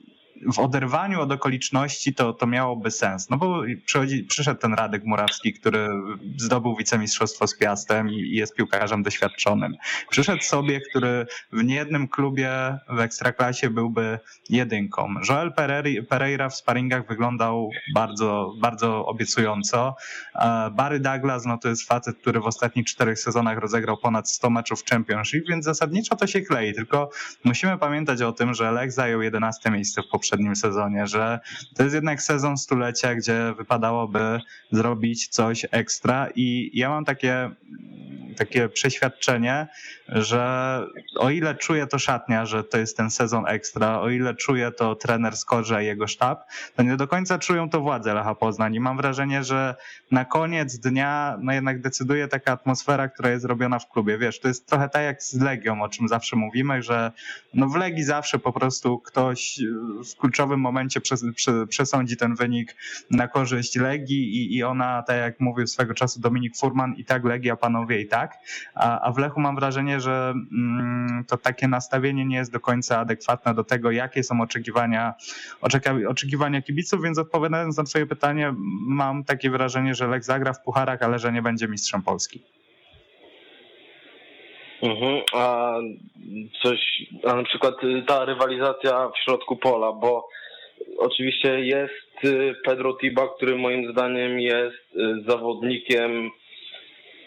w oderwaniu od okoliczności to, to miałoby sens. No bo przychodzi, przyszedł ten Radek Murawski, który zdobył wicemistrzostwo z Piastem i jest piłkarzem doświadczonym. Przyszedł sobie, który w niejednym klubie w Ekstraklasie byłby jedynką. Joel Pereira w sparingach wyglądał bardzo, bardzo obiecująco. Barry Douglas, no to jest facet, który w ostatnich czterech sezonach rozegrał ponad 100 meczów w Championship, więc zasadniczo to się klei. Tylko musimy pamiętać o tym, że Lech zajął 11 miejsce w poprzednim poprzednim sezonie, że to jest jednak sezon stulecia, gdzie wypadałoby zrobić coś ekstra i ja mam takie takie przeświadczenie, że o ile czuje to szatnia, że to jest ten sezon ekstra, o ile czuje to trener Skorze i jego sztab, to nie do końca czują to władze Lecha Poznań i mam wrażenie, że na koniec dnia no jednak decyduje taka atmosfera, która jest robiona w klubie. Wiesz, to jest trochę tak jak z Legią, o czym zawsze mówimy, że no w Legii zawsze po prostu ktoś w kluczowym momencie przesądzi ten wynik na korzyść Legii i, i ona, tak jak mówił swego czasu Dominik Furman, i tak Legia panowie i tak tak, a, a w Lechu mam wrażenie, że mm, to takie nastawienie nie jest do końca adekwatne do tego, jakie są oczekiwania, oczekiwania kibiców, więc odpowiadając na twoje pytanie, mam takie wrażenie, że Lech zagra w pucharach, ale że nie będzie mistrzem Polski. Mhm, a coś, a na przykład ta rywalizacja w środku pola, bo oczywiście jest y, Pedro Tiba, który moim zdaniem jest y, zawodnikiem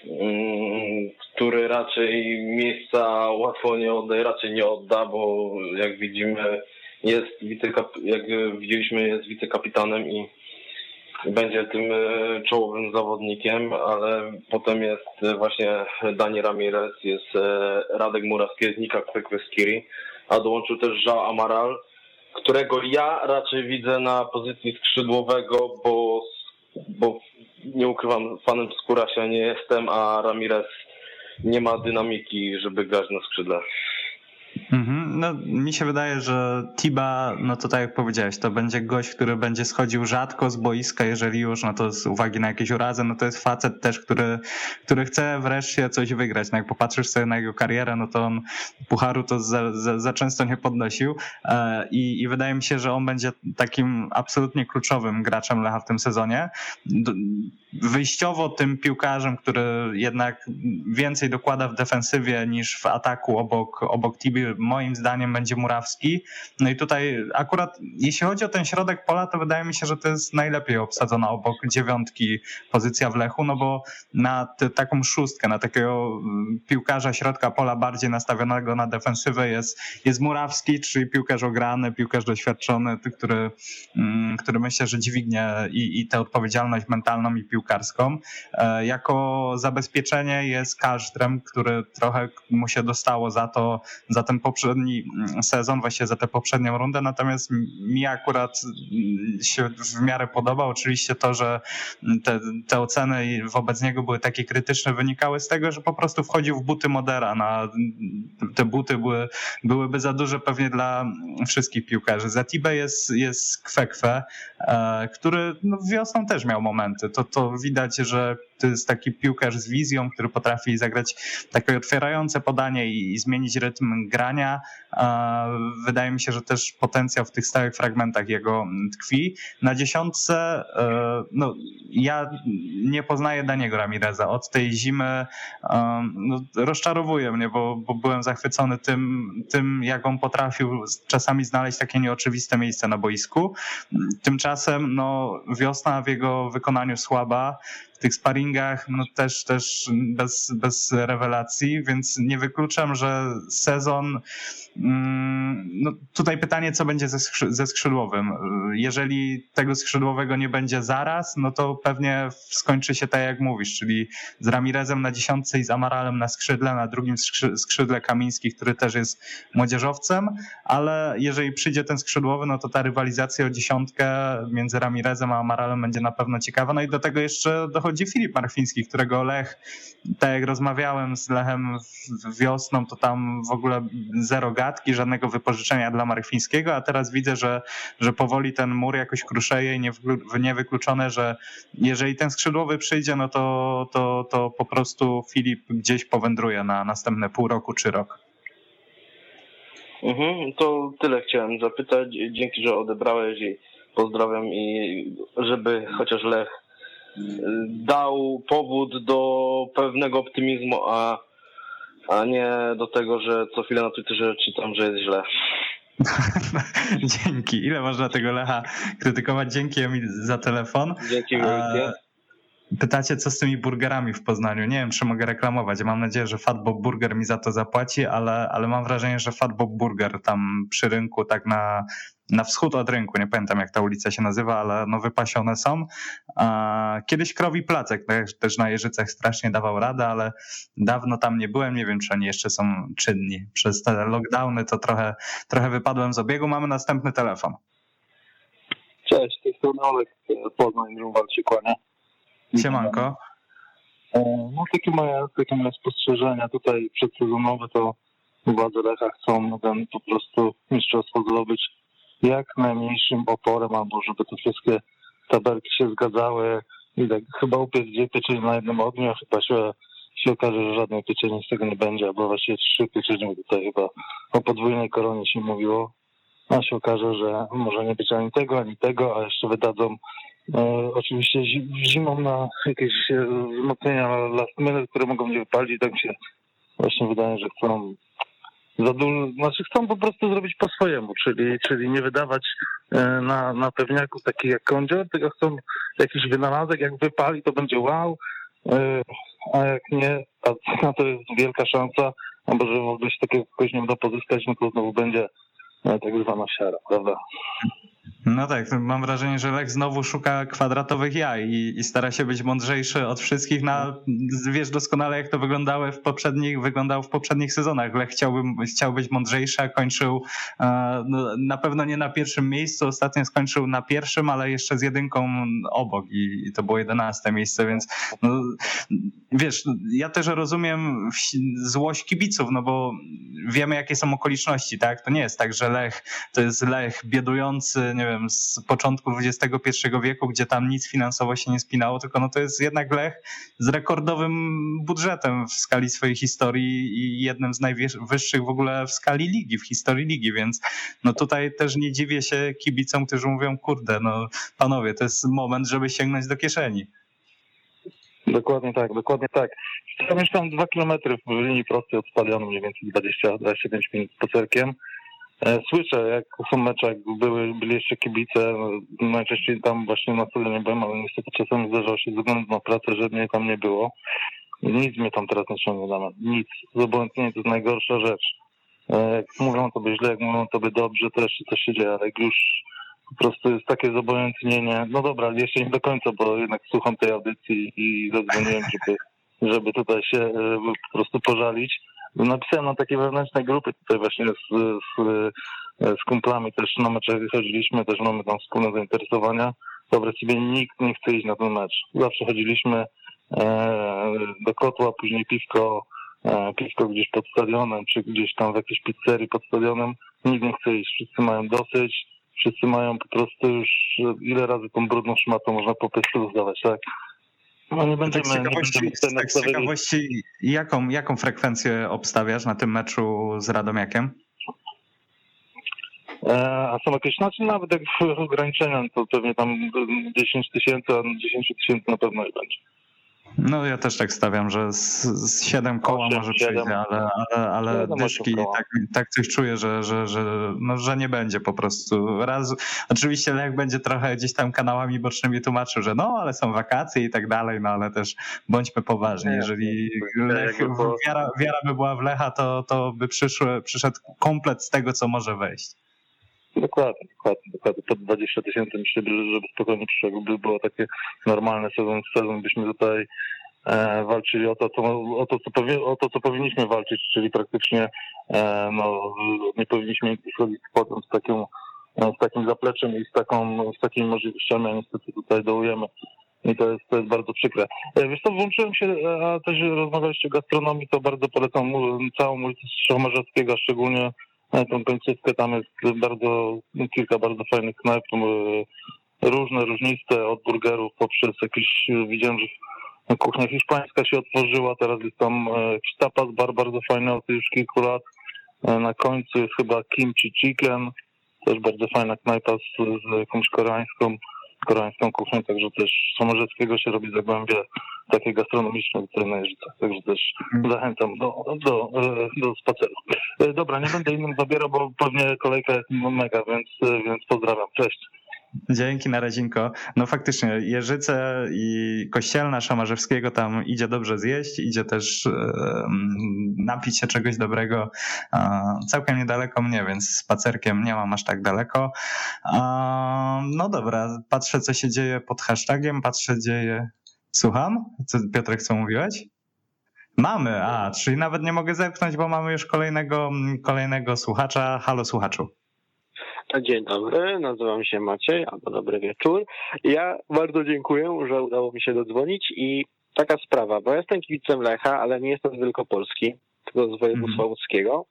Mm, który raczej miejsca łatwo nie odda, raczej nie odda, bo jak widzimy jest wicekap, jak widzieliśmy jest wicekapitanem i będzie tym e, czołowym zawodnikiem, ale potem jest e, właśnie Dani Ramirez, jest e, Radek Murawski, jest Nika Kwekweskiri, a dołączył też Jean Amaral, którego ja raczej widzę na pozycji skrzydłowego, bo, bo nie ukrywam, fanem Skórasia nie jestem, a Ramirez nie ma dynamiki, żeby grać na skrzydle. Mhm. No, mi się wydaje, że Tiba, no to tak jak powiedziałeś, to będzie gość, który będzie schodził rzadko z boiska, jeżeli już, no to z uwagi na jakieś urazy, no to jest facet też, który, który chce wreszcie coś wygrać. No jak popatrzysz sobie na jego karierę, no to on pucharu to za, za, za często nie podnosił e, i, i wydaje mi się, że on będzie takim absolutnie kluczowym graczem Lecha w tym sezonie. Wyjściowo tym piłkarzem, który jednak więcej dokłada w defensywie niż w ataku obok, obok Tibi, moim zdaniem będzie Murawski. No i tutaj akurat jeśli chodzi o ten środek pola, to wydaje mi się, że to jest najlepiej obsadzona obok dziewiątki pozycja w Lechu, no bo na taką szóstkę, na takiego mm, piłkarza środka pola bardziej nastawionego na defensywę jest, jest Murawski, czyli piłkarz ograny, piłkarz doświadczony, który, mm, który myślę, że dźwignie i, i tę odpowiedzialność mentalną i piłkarską. E, jako zabezpieczenie jest Każdrem, który trochę mu się dostało za to, za ten poprzedni mm, sezon, właśnie za tę poprzednią rundę, natomiast mi akurat się w miarę podoba. Oczywiście to, że te, te oceny wobec niego były takie krytyczne, wynikały z tego, że po prostu wchodził w buty Modera. Na, te buty były, byłyby za duże pewnie dla wszystkich piłkarzy. Zatibę jest, jest kwekwe, e, który no, wiosną też miał momenty. To, to widać, że to jest taki piłkarz z wizją, który potrafi zagrać takie otwierające podanie i, i zmienić rytm grania. Wydaje mi się, że też potencjał w tych stałych fragmentach jego tkwi. Na dziesiątce, e, no, ja nie poznaję Daniego Ramireza. Od tej zimy no, rozczarowuje mnie, bo, bo byłem zachwycony tym, tym, jak on potrafił czasami znaleźć takie nieoczywiste miejsce na boisku. Tymczasem no, wiosna w jego wykonaniu słaba tych sparingach no też, też bez, bez rewelacji, więc nie wykluczam, że sezon. Mm, no tutaj pytanie, co będzie ze, ze skrzydłowym. Jeżeli tego skrzydłowego nie będzie zaraz, no to pewnie skończy się tak, jak mówisz, czyli z Ramirezem na dziesiątce i z Amaralem na skrzydle, na drugim skrzydle Kamiński, który też jest młodzieżowcem, ale jeżeli przyjdzie ten skrzydłowy, no to ta rywalizacja o dziesiątkę między Ramirezem a Amaralem będzie na pewno ciekawa. No i do tego jeszcze dochodzi dochodzi Filip Marfiński, którego Lech, tak jak rozmawiałem z Lechem wiosną, to tam w ogóle zero gadki, żadnego wypożyczenia dla Marfińskiego, a teraz widzę, że, że powoli ten mur jakoś kruszeje i niewykluczone, że jeżeli ten skrzydłowy przyjdzie, no to, to, to po prostu Filip gdzieś powędruje na następne pół roku czy rok. Mhm, to tyle chciałem zapytać. Dzięki, że odebrałeś i pozdrawiam i żeby chociaż Lech dał powód do pewnego optymizmu, a, a nie do tego, że co chwilę na Twitterze czytam, że jest źle. Dzięki. Ile można tego Lecha krytykować? Dzięki Emil za telefon. Dzięki wielkie. Pytacie, co z tymi burgerami w Poznaniu? Nie wiem, czy mogę reklamować. Mam nadzieję, że Fatbob Burger mi za to zapłaci, ale, ale mam wrażenie, że Fatbob Burger tam przy rynku, tak na, na wschód od rynku, nie pamiętam jak ta ulica się nazywa, ale no wypasione są. Kiedyś Krowi Placek też na Jeżycach strasznie dawał radę, ale dawno tam nie byłem, nie wiem czy oni jeszcze są czynni. Przez te lockdowny to trochę, trochę wypadłem z obiegu. Mamy następny telefon. Cześć, to jest Olek Poznań, Grunwald się. Siemanko. E, no takie moje, takie moje spostrzeżenia tutaj przedsezonowe to władze Lecha chcą ten po prostu mistrzostwo zdobyć jak najmniejszym oporem, albo żeby te wszystkie tabelki się zgadzały i tak chyba upiec dwie pieczenie na jednym ogniu, chyba się, się okaże, że żadnej pieczeni z tego nie będzie, bo właściwie trzy pieczenie tutaj chyba o podwójnej koronie się mówiło, a się okaże, że może nie być ani tego, ani tego, a jeszcze wydadzą e, oczywiście zimą na jakieś e, wzmocnienia last minute, które mogą nie wypalić, tak mi się właśnie wydaje, że chcą za dużo, znaczy chcą po prostu zrobić po swojemu, czyli, czyli nie wydawać e, na, na pewniaków takich jak kądzior, tylko chcą jakiś wynalazek, jak wypali, to będzie wow, e, a jak nie, a to jest wielka szansa, albo że w ogóle się takiego kogoś nie uda pozyskać, no to znowu będzie tak zwana siara, prawda? No tak, mam wrażenie, że Lech znowu szuka kwadratowych jaj i, i, stara się być mądrzejszy od wszystkich. Na, wiesz doskonale, jak to wyglądało w poprzednich, wyglądało w poprzednich sezonach. Lech chciałby, chciał być mądrzejszy, a kończył e, no, na pewno nie na pierwszym miejscu. Ostatnio skończył na pierwszym, ale jeszcze z jedynką obok i, i to było jedenaste miejsce, więc no, wiesz, ja też rozumiem złość kibiców, no bo wiemy, jakie są okoliczności, tak? To nie jest tak, że Lech to jest Lech biedujący, nie wiem, z początku XXI wieku, gdzie tam nic finansowo się nie spinało, tylko no to jest jednak Lech z rekordowym budżetem w skali swojej historii i jednym z najwyższych w ogóle w skali ligi, w historii ligi, więc no tutaj też nie dziwię się kibicom, którzy mówią, kurde, no panowie, to jest moment, żeby sięgnąć do kieszeni. Dokładnie tak, dokładnie tak. Ja mieszkam dwa kilometry w linii prostej od stadionu, mniej więcej 20-25 minut spacerkiem. E, słyszę, jak są mecze, jak były, byli jeszcze kibice, najczęściej tam właśnie na stadionie byłem, ale niestety czasami zdarzało się ze względu na pracę, że mnie tam nie było. Nic mnie tam teraz nie ciągnie, Damian. Nic. Zobojętnienie to jest najgorsza rzecz. E, jak mówią to by źle, jak mówią to by dobrze, to jeszcze coś się dzieje, ale jak już po prostu jest takie zobojętnienie. No dobra, jeszcze nie do końca, bo jednak słucham tej audycji i zadzwoniłem, żeby, żeby tutaj się e, po prostu pożalić. Napisałem na takiej wewnętrznej grupy tutaj właśnie z, z, z kumplami też na mecze chodziliśmy, też mamy tam wspólne zainteresowania. Dobra, sobie nikt nie chce iść na ten mecz. Zawsze chodziliśmy e, do kotła, później piwko, e, piwko gdzieś pod stadionem, czy gdzieś tam w jakiejś pizzerii pod stadionem. Nikt nie chce iść, wszyscy mają dosyć, wszyscy mają po prostu już ile razy tą brudną szmatą można po prostu rozdawać, tak? No nie będziemy, tak z ciekawości, nie będziemy tak z ciekawości jaką, jaką frekwencję obstawiasz na tym meczu z Radomiakiem? E, a są jakieś, znaczy nawet jak ograniczenia, to pewnie tam 10 tysięcy, a 10 tysięcy na pewno nie będzie. No ja też tak stawiam, że z, z 7 koła 8, może 7. przyjdzie, ale, ale, ale dyszki tak, tak coś czuję, że, że, że, no, że nie będzie po prostu. Raz, oczywiście Lech będzie trochę gdzieś tam kanałami bocznymi tłumaczył, że no ale są wakacje i tak dalej, no ale też bądźmy poważni. Jeżeli Lech, wiara, wiara by była w Lecha, to, to by przyszły, przyszedł komplet z tego, co może wejść. Dokładnie, dokładnie, dokładnie. Po 20 tysięcy myślę, żeby spokojnie przyszło, jakby było takie normalne sezon w sezon, byśmy tutaj e, walczyli o to, co, o, to, co powi- o to, co powinniśmy walczyć, czyli praktycznie e, no, nie powinniśmy wchodzić potem z takim, e, z takim zapleczem i z, taką, z takimi możliwościami, a niestety tutaj dołujemy. I to jest, to jest bardzo przykre. E, wiesz co, włączyłem się, e, a też rozmawialiście o gastronomii, to bardzo polecam całą ulicę Szomarzewskiego, szczególnie tą końcówkę tam jest bardzo, kilka bardzo fajnych knajp, różne, różniste, od burgerów poprzez jakieś, widziałem, że kuchnia hiszpańska się otworzyła, teraz jest tam e, jakiś tapas bar bardzo fajny od już kilku lat. E, na końcu jest chyba kimchi chicken, też bardzo fajna knajpa z, z jakąś koreańską, koreańską kuchnią, także też Somorzeckiego się robi zagłębie takie gastronomiczne tutaj na Jeżycach, także też mhm. zachęcam do, do, do spaceru. E, dobra, nie będę innym zabierał, bo pewnie kolejka jest mega, więc, więc pozdrawiam. Cześć. Dzięki na radzinko. No faktycznie, Jeżyce i Kościelna Szamarzewskiego tam idzie dobrze zjeść, idzie też e, napić się czegoś dobrego. E, całkiem niedaleko mnie, więc spacerkiem nie mam aż tak daleko. E, no dobra, patrzę co się dzieje pod hashtagiem, patrzę dzieje... Słucham? Co, Piotrek, co mówiłeś? Mamy, a, czyli nawet nie mogę zepchnąć, bo mamy już kolejnego, kolejnego słuchacza. Halo słuchaczu. Dzień dobry, nazywam się Maciej, albo dobry wieczór. Ja bardzo dziękuję, że udało mi się dodzwonić i taka sprawa, bo ja jestem kibicem Lecha, ale nie jestem z Wielkopolski, tylko z województwa mm. łódzkiego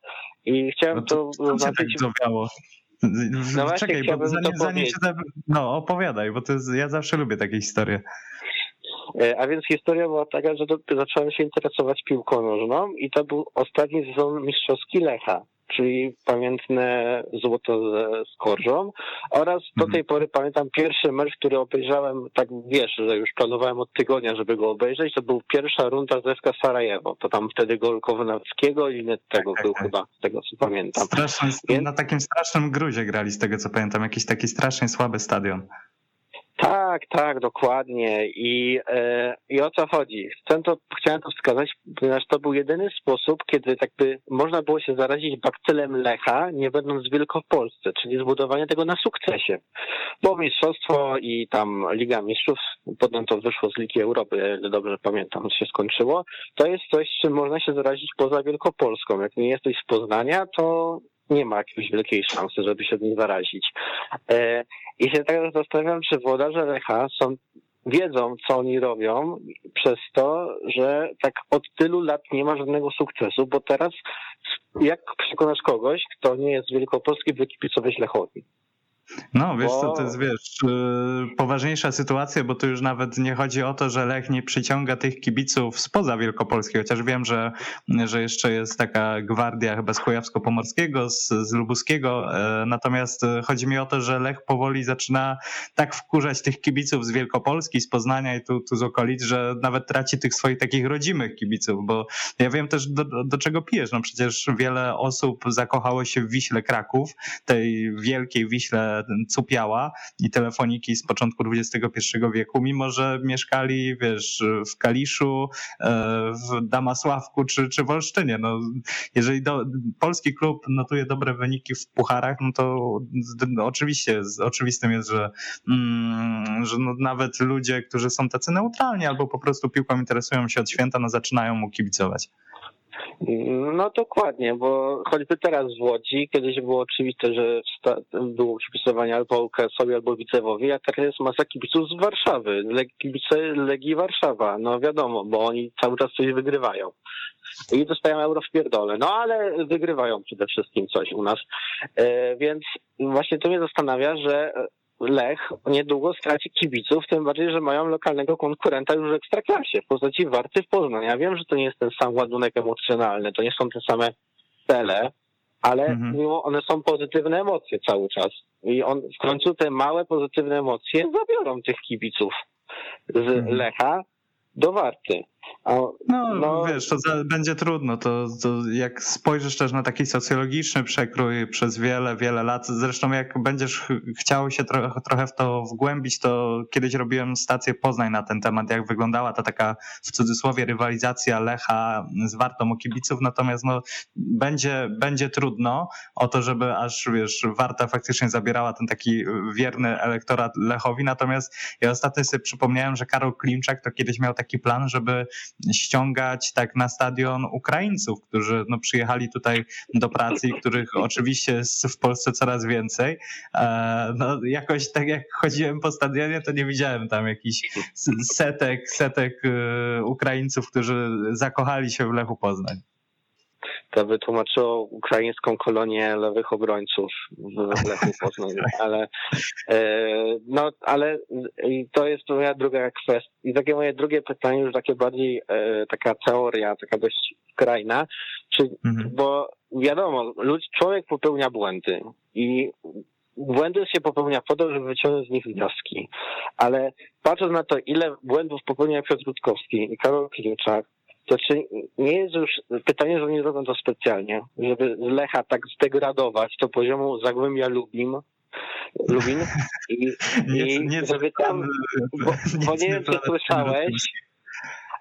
i chciałem no to, to zaznaczyć... Tak no właśnie, Czekaj, bo zanim, zanim się da... No, opowiadaj, bo to jest, ja zawsze lubię takie historie. E, a więc historia była taka, że zacząłem się interesować piłką nożną i to był ostatni sezon mistrzowski Lecha czyli pamiętne złoto ze Skorżą oraz do tej pory pamiętam pierwszy mecz, który obejrzałem, tak wiesz, że już planowałem od tygodnia, żeby go obejrzeć, to był pierwsza runda z FK Sarajewo, to tam wtedy gol Kownackiego i tego tak, był tak, chyba, z tego co pamiętam. Straszny, Więc... Na takim strasznym gruzie grali z tego co pamiętam, jakiś taki strasznie słaby stadion. Tak, tak, dokładnie. I, e, I o co chodzi? Chcę to, chciałem to wskazać, ponieważ to był jedyny sposób, kiedy tak by można było się zarazić bakcylem Lecha, nie będąc w Wielkopolsce, czyli zbudowanie tego na sukcesie. Bo mistrzostwo i tam Liga Mistrzów, potem to wyszło z Ligi Europy, dobrze pamiętam, się skończyło, to jest coś, czym można się zarazić poza Wielkopolską. Jak nie jesteś z Poznania, to nie ma jakiejś wielkiej szansy, żeby się tym zarazić. E, I się teraz zastanawiam, czy włodarze Lecha są, wiedzą, co oni robią, przez to, że tak od tylu lat nie ma żadnego sukcesu, bo teraz jak przekonasz kogoś, kto nie jest Wielkopolski, by kibicować Lechowi? No, wiesz Bo- co, to jest, wiesz, yy, poważniejsza sytuacja, bo tu już nawet nie chodzi o to, że Lech nie przyciąga tych kibiców spoza Wielkopolski, chociaż wiem, że, że jeszcze jest taka gwardia chyba z Kujawsko-Pomorskiego, z, z Lubuskiego, e, natomiast chodzi mi o to, że Lech powoli zaczyna tak wkurzać tych kibiców z Wielkopolski, z Poznania i tu, tu z okolic, że nawet traci tych swoich takich rodzimych kibiców, bo ja wiem też do, do czego pijesz, no przecież wiele osób zakochało się w Wiśle Kraków, tej wielkiej Wiśle Cupiała i telefoniki z początku XXI wieku, mimo że mieszkali, wiesz, w Kaliszu, e, w Damasławku czy, czy w Olsztynie. No, jeżeli do, polski klub notuje dobre wyniki w pucharach, no to no, oczywiście, oczywistym jest, że, mm, że no, nawet ludzie, którzy są tacy neutralni albo po prostu piłką interesują się od święta, no zaczynają mu kibicować. No dokładnie, bo choćby teraz w Łodzi, kiedyś było oczywiste, że było kibicowanie albo UKS-owi, albo Widzewowi, a teraz jest masa kibiców z Warszawy, kibice Legii Warszawa, no wiadomo, bo oni cały czas coś wygrywają. I dostają euro w pierdole, no ale wygrywają przede wszystkim coś u nas. E, więc właśnie to mnie zastanawia, że Lech niedługo straci kibiców, tym bardziej, że mają lokalnego konkurenta już w Ekstraklasie w postaci Warty w Poznań. Ja wiem, że to nie jest ten sam ładunek emocjonalny, to nie są te same cele, ale Mhm. mimo one są pozytywne emocje cały czas. I on w końcu te małe pozytywne emocje zabiorą tych kibiców z Mhm. Lecha do Warty. A, No, No. wiesz, to za, będzie trudno. To, to jak spojrzysz też na taki socjologiczny przekrój przez wiele, wiele lat, zresztą jak będziesz ch- chciał się trochę, trochę w to wgłębić, to kiedyś robiłem stację Poznań na ten temat, jak wyglądała ta taka w cudzysłowie rywalizacja Lecha z Wartą o kibiców, natomiast no, będzie, będzie trudno o to, żeby aż wiesz, Warta faktycznie zabierała ten taki wierny elektorat Lechowi, natomiast ja ostatnio sobie przypomniałem, że Karol Klimczak to kiedyś miał taki plan, żeby ściągać tak na stadion Ukraińców, którzy no, przyjechali tutaj do pracy i których oczywiście jest w Polsce coraz więcej. E, No, jakoś tak jak chodziłem po stadionie, to nie widziałem tam jakichś setek, setek e, Ukraińców, którzy zakochali się w Lechu Poznań. To wytłumaczyło ukraińską kolonię lewych obrońców w Lechu Poznań, ale e, no, ale to jest moja druga kwestia. I takie moje drugie pytanie, już takie bardziej e, taka teoria, taka dość skrajna, czy, Mhm. bo wiadomo, ludź, człowiek popełnia błędy i błędy się popełnia po to, żeby wyciągnąć z nich wnioski, ale patrząc na to, ile błędów popełnia Piotr Rutkowski i Karol Klimczak, to czy nie jest już pytanie, że oni robią to specjalnie, żeby z Lecha tak zdegradować do poziomu Zagłębia Lubin, Lubin? I, i nie żeby tam, bo, bo nie wiem, czy słyszałeś,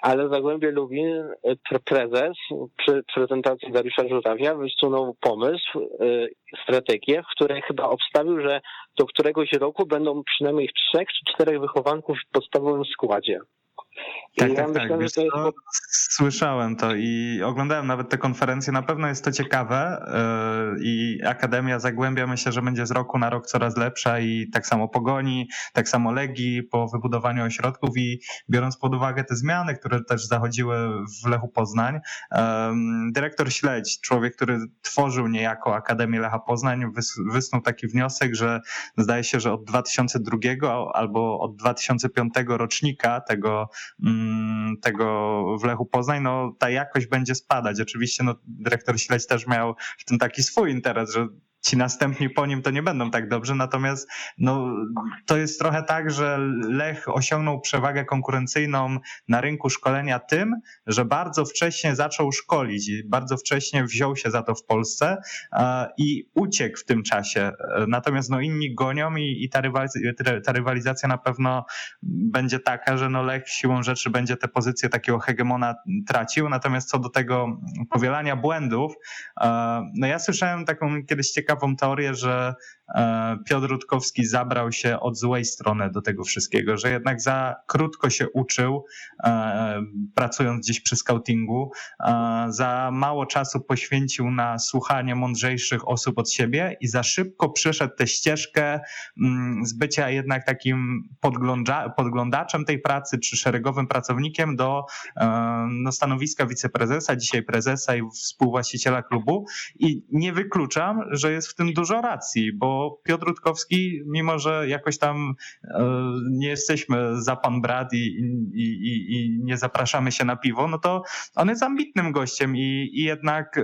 ale Zagłębie Lubin, pre- prezes przy prezentacji Dariusza Żurawia wysunął pomysł, y, strategię, w której chyba obstawił, że do któregoś roku będą przynajmniej trzech czy czterech wychowanków w podstawowym składzie. Tak, ja tak, tak. myślę, Wiesz to jest Słyszałem to i oglądałem nawet te konferencje. Na pewno jest to ciekawe yy, i Akademia Zagłębia myślę, że będzie z roku na rok coraz lepsza i tak samo Pogoni, tak samo Legii po wybudowaniu ośrodków i biorąc pod uwagę te zmiany, które też zachodziły w Lechu Poznań, dyrektor Śledź, człowiek, który tworzył niejako Akademię Lecha Poznań, wys- wysnuł taki wniosek, że zdaje się, że od 2002 albo od 2005 rocznika tego, tego w Lechu Poznań, no ta jakość będzie spadać. Oczywiście no, dyrektor Śledź też miał w tym taki swój interes, że ci następni po nim to nie będą tak dobrze, natomiast no, to jest trochę tak, że Lech osiągnął przewagę konkurencyjną na rynku szkolenia tym, że bardzo wcześnie zaczął szkolić i bardzo wcześnie wziął się za to w Polsce e, i uciekł w tym czasie. E, natomiast no, inni gonią i, i ta, rywalizacja, ta rywalizacja na pewno będzie taka, że no Lech siłą rzeczy będzie tę pozycję takiego hegemona tracił, natomiast co do tego powielania błędów, e, no ja słyszałem taką kiedyś ciekawą teorię, że Piotr Rutkowski zabrał się od złej strony do tego wszystkiego, że jednak za krótko się uczył, e, pracując gdzieś przy scoutingu, za mało czasu poświęcił na słuchanie mądrzejszych osób od siebie i za szybko przeszedł tę ścieżkę mm, z bycia jednak takim podglądaczem tej pracy, czy szeregowym pracownikiem do no, stanowiska wiceprezesa, dzisiaj prezesa i współwłaściciela klubu. I nie wykluczam, że jest w tym dużo racji, bo Piotr Rutkowski, mimo że jakoś tam e, nie jesteśmy za pan brat i, i, i, i nie zapraszamy się na piwo, no to on jest ambitnym gościem i, i jednak e,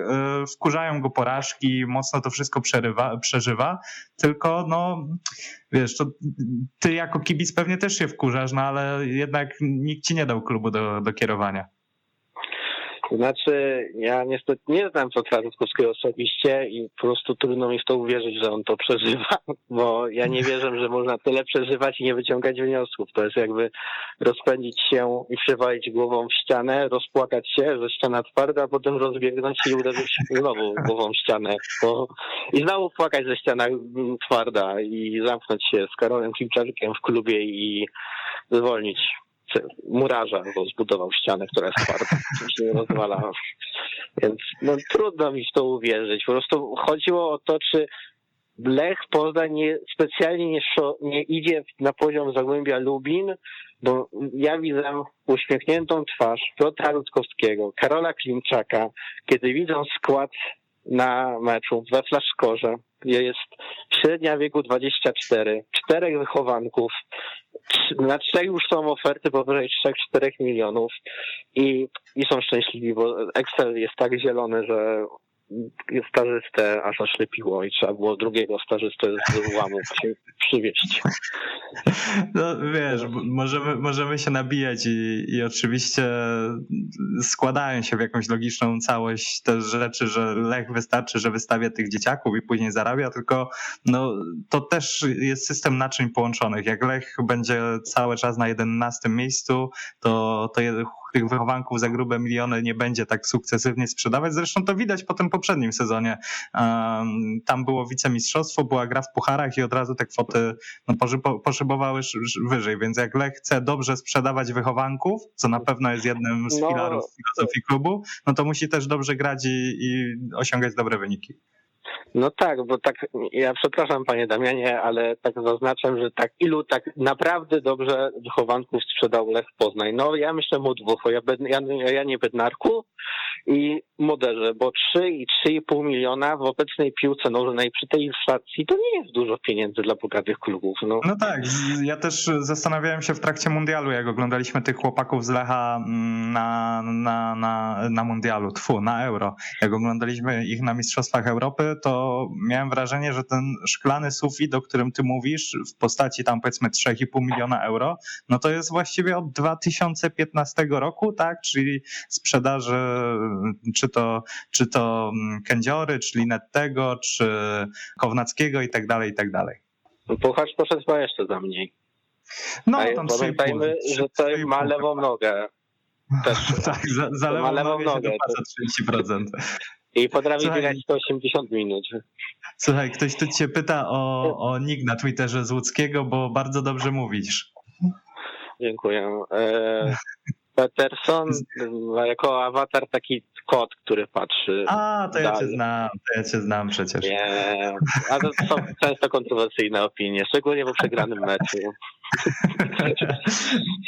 wkurzają go porażki, mocno to wszystko przerywa, przeżywa, tylko no wiesz, to ty jako kibic pewnie też się wkurzasz, no ale jednak nikt ci nie dał klubu do, do kierowania. Znaczy, ja niestety nie znam Piotra Rutkowskiego osobiście i po prostu trudno mi w to uwierzyć, że on to przeżywa, bo ja nie wierzę, że można tyle przeżywać i nie wyciągać wniosków. To jest jakby rozpędzić się i przywalić głową w ścianę, rozpłakać się, że ściana twarda, a potem rozbiegnąć i uderzyć znowu głową w ścianę. Bo... I znowu płakać, że ściana twarda i zamknąć się z Karolem Klimczarkiem w klubie i zwolnić murarza, bo zbudował ścianę, która jest twarda, się nie rozwala. Więc no, trudno mi w to uwierzyć. Po prostu chodziło o to, czy Lech Poznań nie, specjalnie nie, nie idzie na poziom Zagłębia Lubin, bo ja widzę uśmiechniętą twarz Piotra Rutkowskiego, Karola Klimczaka, kiedy widzą skład na meczu we Flaszkorze, gdzie jest średnia wieku 24, czterech wychowanków, na trzech już są oferty powyżej 3-4 milionów i, i są szczęśliwi, bo Excel jest tak zielony, że stażystę aż oślepiło i trzeba było drugiego stażystę z ułamu przywieźć. No wiesz, możemy, możemy się nabijać i, i oczywiście składają się w jakąś logiczną całość te rzeczy, że Lech wystarczy, że wystawia tych dzieciaków i później zarabia, tylko no, to też jest system naczyń połączonych. Jak Lech będzie cały czas na 11 miejscu, to, to tych wychowanków za grube miliony nie będzie tak sukcesywnie sprzedawać. Zresztą to widać po tym poprzednim sezonie. Tam było wicemistrzostwo, była gra w pucharach i od razu te kwoty no, poszybowały wyżej, więc jak Lech chce dobrze sprzedawać wychowanków, co na pewno jest jednym z no. filarów filozofii klubu, no to musi też dobrze grać i, i osiągać dobre wyniki. No tak, bo tak, ja przepraszam panie Damianie, ale tak zaznaczam, że tak ilu tak naprawdę dobrze wychowanków sprzedał Lech Poznań. No ja myślę o dwóch, o Janie Bednarku i Moderze, bo 3 i 3,5 miliona w obecnej piłce nożnej przy tej inflacji to nie jest dużo pieniędzy dla bogatych klubów. No. no tak, ja też zastanawiałem się w trakcie mundialu, jak oglądaliśmy tych chłopaków z Lecha mm, na, na, na, na mundialu, tfu, na euro. Jak oglądaliśmy ich na Mistrzostwach Europy, to miałem wrażenie, że ten szklany sufit, o którym ty mówisz, w postaci tam powiedzmy 3,5 miliona euro, no to jest właściwie od 2015 roku, tak? Czyli sprzedaży czy to, czy to Kędziory, czy Linettego, czy Kownackiego i tak dalej, i tak dalej. Puchacz poszedł chyba jeszcze za mniej. No, A tam pamiętajmy, że to ma lewą nogę. Też. tak, za, za lewą, nogę, nogę się 30%. I potrafi Słuchaj, biegać 180 minut. Słuchaj, ktoś tu cię pyta o, o nick na Twitterze z Łódzkiego, bo bardzo dobrze mówisz. Dziękuję. E, Peterson jako awatar taki kot, który patrzy. A, to ja cię znam, to ja cię znam przecież. Nie, a to są często kontrowersyjne opinie, szczególnie po przegranym meczu.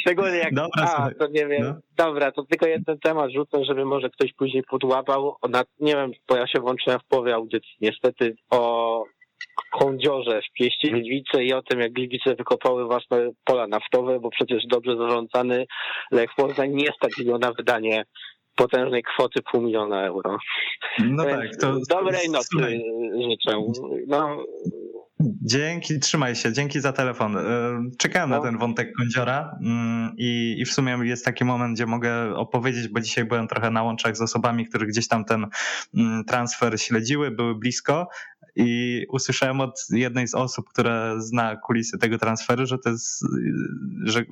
szczególnie jak, dobra, a, to nie wiem, no. dobra, to tylko jeden temat rzucę, żeby może ktoś później podłapał, nie wiem, bo ja się włączyłem w połowie audycji, niestety o kądziorze w pieści Gliwice i o tym, jak Gliwice wykopały własne pola naftowe, bo przecież dobrze zarządzany Lech Poznań nie stać go na wydanie potężnej kwoty pół miliona euro. No Więc tak, to... Dobrej nocy Słuchaj, życzę. No, Dzięki, trzymaj się, dzięki za telefon. E, Czekałem na No. ten wątek kądziora mm, i, i w sumie jest taki moment, gdzie mogę opowiedzieć, bo dzisiaj byłem trochę na łączach z osobami, które gdzieś tam ten mm, transfer śledziły, były blisko i usłyszałem od jednej z osób, która zna kulisy tego transferu, że to jest, że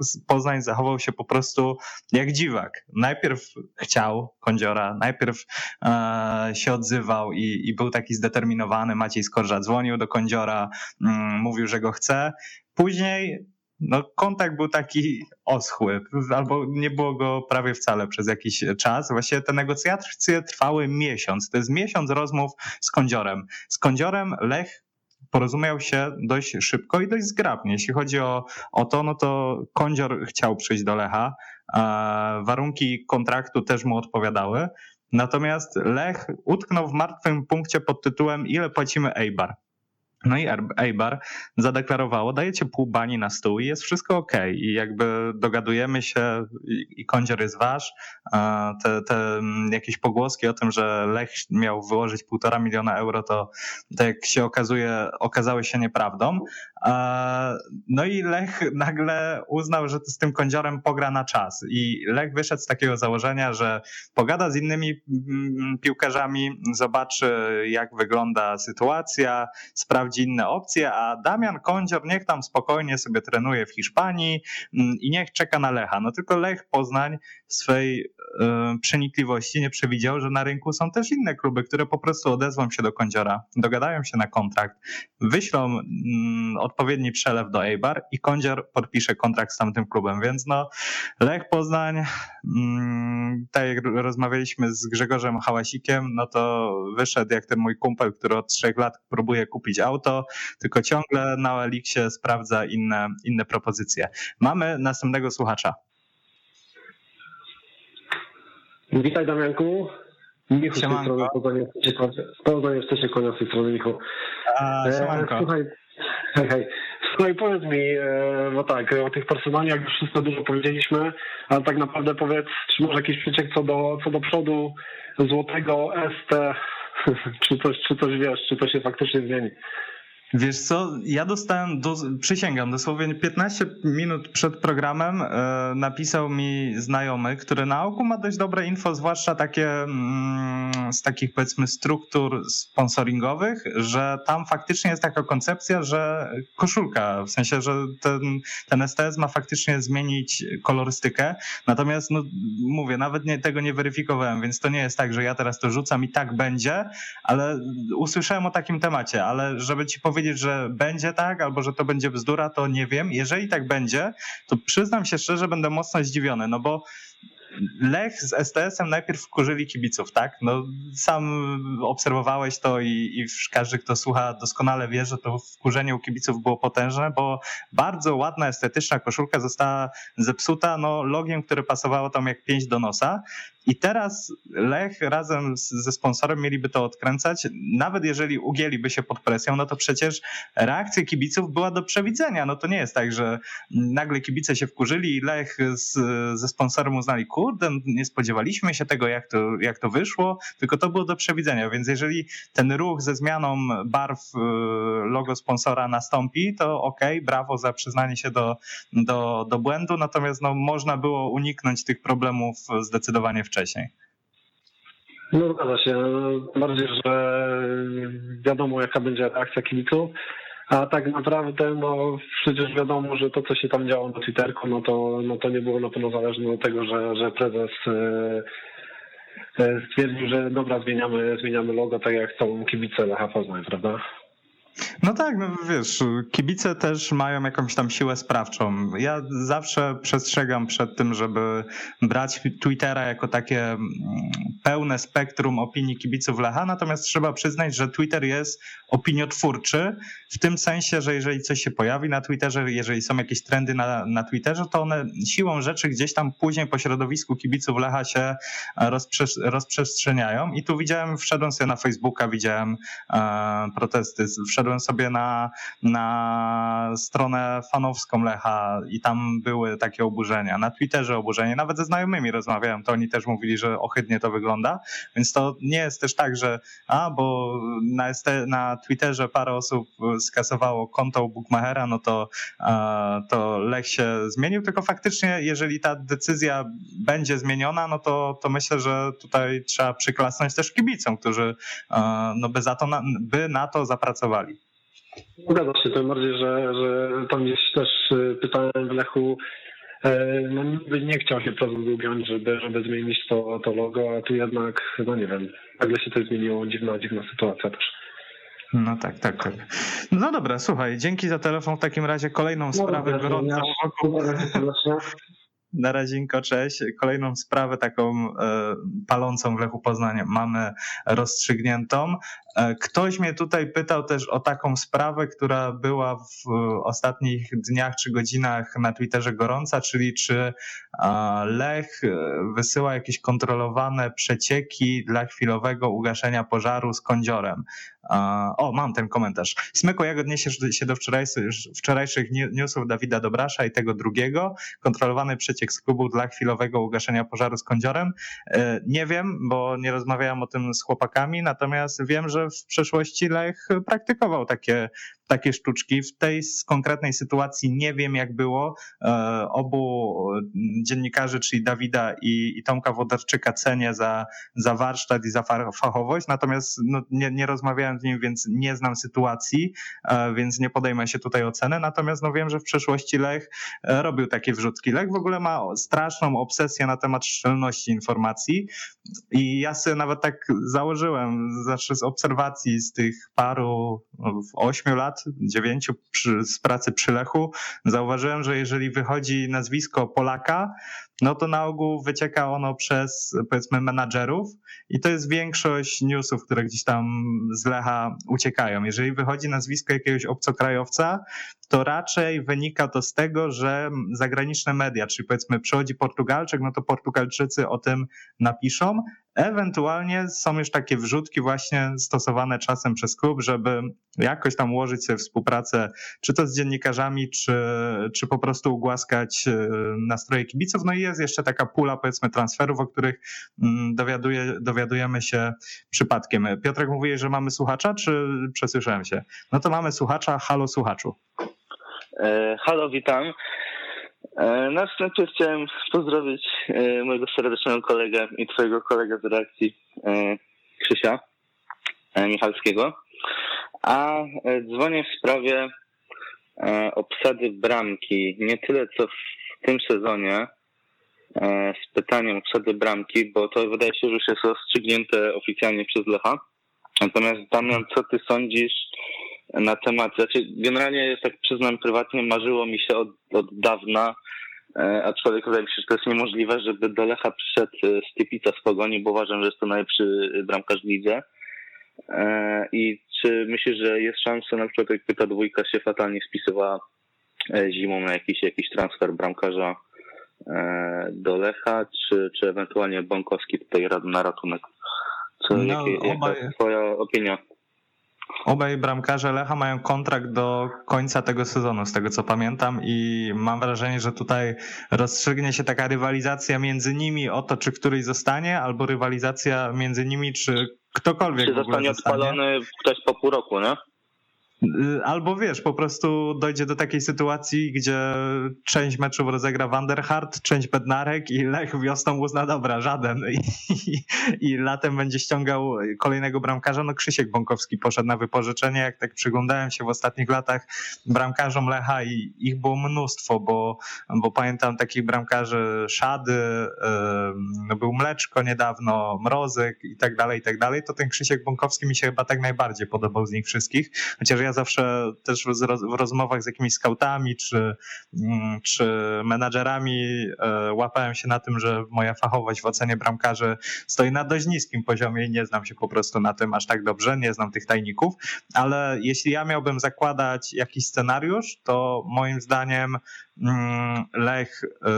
z Poznań zachował się po prostu jak dziwak. Najpierw chciał kądziora, najpierw e, się odzywał i, i był taki zdeterminowany. Maciej Skorża dzwonił do kądziora, mm, mówił, że go chce. Później no, kontakt był taki oschły, albo nie było go prawie wcale przez jakiś czas. Właściwie te negocjacje trwały miesiąc. To jest miesiąc rozmów z kądziorem. Z kądziorem Lech porozumiał się dość szybko i dość zgrabnie. Jeśli chodzi o, o to, no to kądzior chciał przyjść do Lecha. E, warunki kontraktu też mu odpowiadały. Natomiast Lech utknął w martwym punkcie pod tytułem ile płacimy Eibar. No i Eibar zadeklarowało, dajecie pół bani na stół i jest wszystko ok. I jakby dogadujemy się i, kądzior jest wasz. Te, te mm, jakieś pogłoski o tym, że Lech miał wyłożyć półtora miliona euro, to, to jak się okazuje, okazały się nieprawdą. No i Lech nagle uznał, że z tym kądziorem pogra na czas. I Lech wyszedł z takiego założenia, że pogada z innymi mm, piłkarzami, zobaczy jak wygląda sytuacja, sprawdzi inne opcje, a Damian Kądzior niech tam spokojnie sobie trenuje w Hiszpanii mm, i niech czeka na Lecha. No tylko Lech Poznań w swej e, przenikliwości nie przewidział, że na rynku są też inne kluby, które po prostu odezwą się do Kądziora, dogadają się na kontrakt, wyślą mm, odpowiedni przelew do Eibar i Kądzior podpisze kontrakt z tamtym klubem, więc no Lech Poznań, mm, tak jak rozmawialiśmy z Grzegorzem Hałasikiem, no to wyszedł jak ten mój kumpel, który od trzech lat próbuje kupić auto, tylko ciągle na Eliksie sprawdza inne, inne propozycje. Mamy następnego słuchacza. Witaj Damianku. Michał z tej Siemanko. strony, Poznań Stecie Konia z tej strony Michał. A, E, siemanko. słuchaj, hej, hej. Słuchaj, powiedz mi, e, bo tak, o tych personaliach już wszystko dużo powiedzieliśmy, ale tak naprawdę powiedz, czy może jakiś przeciek co do, co do przodu złotego ST, czy coś, czy coś wiesz, czy to się faktycznie zmieni? Wiesz co, ja dostałem, do, przysięgam, dosłownie 15 minut przed programem e, napisał mi znajomy, który na oku ma dość dobre info, zwłaszcza takie mm, z takich powiedzmy struktur sponsoringowych, że tam faktycznie jest taka koncepcja, że koszulka, w sensie, że ten, ten STS ma faktycznie zmienić kolorystykę, natomiast no, mówię, nawet nie, tego nie weryfikowałem, więc to nie jest tak, że ja teraz to rzucam i tak będzie, ale usłyszałem o takim temacie, ale żeby ci powiedzieć, że będzie tak, albo że to będzie bzdura, to nie wiem. Jeżeli tak będzie, to przyznam się szczerze, będę mocno zdziwiony, no bo Lech z STS-em najpierw wkurzyli kibiców, tak? No, sam obserwowałeś to i, i każdy, kto słucha, doskonale wie, że to wkurzenie u kibiców było potężne, bo bardzo ładna, estetyczna koszulka została zepsuta no, logiem, które pasowało tam jak pięć do nosa. I teraz Lech razem z, ze sponsorem mieliby to odkręcać. Nawet jeżeli ugięliby się pod presją, no to przecież reakcja kibiców była do przewidzenia. No to nie jest tak, że nagle kibice się wkurzyli i Lech z, ze sponsorem uznali, kurde, nie spodziewaliśmy się tego, jak to, jak to wyszło, tylko to było do przewidzenia. Więc jeżeli ten ruch ze zmianą barw y, logo sponsora nastąpi, to okej, brawo za przyznanie się do, do, do błędu, natomiast no, można było uniknąć tych problemów zdecydowanie wcześniej. No zgadza się, bardziej, że wiadomo jaka będzie reakcja kibiców, a tak naprawdę no przecież wiadomo, że to co się tam działo na Twitterku, no to, no to nie było na pewno zależne od tego, że, że prezes e, e, stwierdził, że dobra, zmieniamy, zmieniamy logo, tak jak chcą kibice Lecha Poznań, prawda? No tak, no wiesz, kibice też mają jakąś tam siłę sprawczą. Ja zawsze przestrzegam przed tym, żeby brać Twittera jako takie mm, pełne spektrum opinii kibiców Lecha, natomiast trzeba przyznać, że Twitter jest opiniotwórczy w tym sensie, że jeżeli coś się pojawi na Twitterze, jeżeli są jakieś trendy na, na Twitterze, to one siłą rzeczy gdzieś tam później po środowisku kibiców Lecha się rozprze rozprzestrzeniają i tu widziałem, wszedłem sobie na Facebooka, widziałem e, protesty, wszedłem sobie na, na stronę fanowską Lecha i tam były takie oburzenia, na Twitterze oburzenie, nawet ze znajomymi rozmawiałem, to oni też mówili, że ohydnie to wygląda, więc to nie jest też tak, że a, bo na, na Twitterze parę osób skasowało konto u Bookmachera, no to, to Lech się zmienił, tylko faktycznie jeżeli ta decyzja będzie zmieniona, no to, to myślę, że tutaj trzeba przyklasnąć też kibicom, którzy no by, za to na, by na to zapracowali. Zgadza się, tym bardziej, że, że tam gdzieś też e, pytałem w Lechu, e, no niby nie chciał się prezes ugiąć, żeby, żeby zmienić to, to logo, a tu jednak, no nie wiem, nagle się to zmieniło, dziwna, dziwna sytuacja też. No tak, tak, tak. No dobra, słuchaj, dzięki za telefon. W takim razie kolejną sprawę no, gorącą wokół, na razinko, cześć. Kolejną sprawę taką e, palącą w Lechu Poznania mamy rozstrzygniętą. E, ktoś mnie tutaj pytał też o taką sprawę, która była w ostatnich dniach czy godzinach na Twitterze gorąca, czyli czy Lech wysyła jakieś kontrolowane przecieki dla chwilowego ugaszenia pożaru z kądziorem. O, mam ten komentarz. Smyko, jak odniesiesz się do wczorajszych, newsów Dawida Dobrasza i tego drugiego? Kontrolowany przeciek z klubu dla chwilowego ugaszenia pożaru z kądziorem? E, nie wiem, bo nie rozmawiałem o tym z chłopakami, natomiast wiem, że w przeszłości Lech praktykował takie takie sztuczki. W tej konkretnej sytuacji nie wiem, jak było. E, obu dziennikarzy, czyli Dawida i, Tomka Wodarczyka, cenię za, za warsztat i za fachowość, natomiast no, nie, nie rozmawiałem z nim, więc nie znam sytuacji, e, więc nie podejmę się tutaj oceny. Natomiast no, wiem, że w przeszłości Lech e, robił takie wrzutki. Lech w ogóle ma straszną obsesję na temat szczelności informacji i ja sobie nawet tak założyłem, zawsze z obserwacji z tych paru, no, ośmiu lat, lat, dziewięciu z pracy przy Lechu, zauważyłem, że jeżeli wychodzi nazwisko Polaka, no to na ogół wycieka ono przez powiedzmy menadżerów i to jest większość newsów, które gdzieś tam z Lecha uciekają. Jeżeli wychodzi nazwisko jakiegoś obcokrajowca, to raczej wynika to z tego, że zagraniczne media, czyli powiedzmy przychodzi Portugalczyk, no to Portugalczycy o tym napiszą. Ewentualnie są już takie wrzutki właśnie stosowane czasem przez klub, żeby jakoś tam ułożyć sobie współpracę, czy to z dziennikarzami, czy, czy po prostu ugłaskać e, nastroje kibiców. No i jest jeszcze taka pula powiedzmy transferów, o których mm, dowiaduje, dowiadujemy się przypadkiem. Piotrek mówi, że mamy słuchacza, czy przesłyszałem się? No to mamy słuchacza. Halo słuchaczu. E, halo, witam. E, na wstępie chciałem pozdrowić e, mojego serdecznego kolegę i twojego kolegę z redakcji Krzysia Michalskiego. A dzwonię w sprawie obsady bramki. Nie tyle co w tym sezonie z pytaniem obsady bramki, bo to wydaje się, że już jest rozstrzygnięte oficjalnie przez Lecha. Natomiast Damian, co ty sądzisz na temat, znaczy generalnie tak przyznam prywatnie, marzyło mi się od, od dawna, e, aczkolwiek wydaje mi się, że to jest niemożliwe, żeby do Lecha przyszedł e, Stypica z Pogoni, bo uważam, że jest to najlepszy bramkarz w lidze. E, I czy myślisz, że jest szansa, na przykład jak ta dwójka się fatalnie spisywała e, zimą na jakiś, jakiś transfer bramkarza e, do Lecha, czy, czy ewentualnie Bąkowski tutaj na ratunek? Co, no, jakie, jaka jest twoja opinia? Obaj bramkarze Lecha mają kontrakt do końca tego sezonu, z tego co pamiętam, i mam wrażenie, że tutaj rozstrzygnie się taka rywalizacja między nimi o to, czy któryś zostanie, albo rywalizacja między nimi, czy ktokolwiek. Czy zostanie odpalony ktoś po pół roku, nie? Y, albo wiesz, po prostu dojdzie do takiej sytuacji, gdzie część meczów rozegra Vanderhart, część Bednarek i Lech wiosną uzna dobra, żaden. I, i, I, latem będzie ściągał kolejnego bramkarza. No Krzysiek Bąkowski poszedł na wypożyczenie. Jak tak przyglądałem się w ostatnich latach bramkarzom Lecha i ich było mnóstwo, bo, bo pamiętam takich bramkarzy Szady, yy, był Mleczko niedawno, Mrozek i tak dalej, i tak dalej. To ten Krzysiek Bąkowski mi się chyba tak najbardziej podobał z nich wszystkich. Chociaż ja zawsze też w, roz, w rozmowach z jakimiś scoutami czy, mm, czy menadżerami e, łapałem się na tym, że moja fachowość w ocenie bramkarzy stoi na dość niskim poziomie i nie znam się po prostu na tym aż tak dobrze, nie znam tych tajników, ale jeśli ja miałbym zakładać jakiś scenariusz, to moim zdaniem Lech e,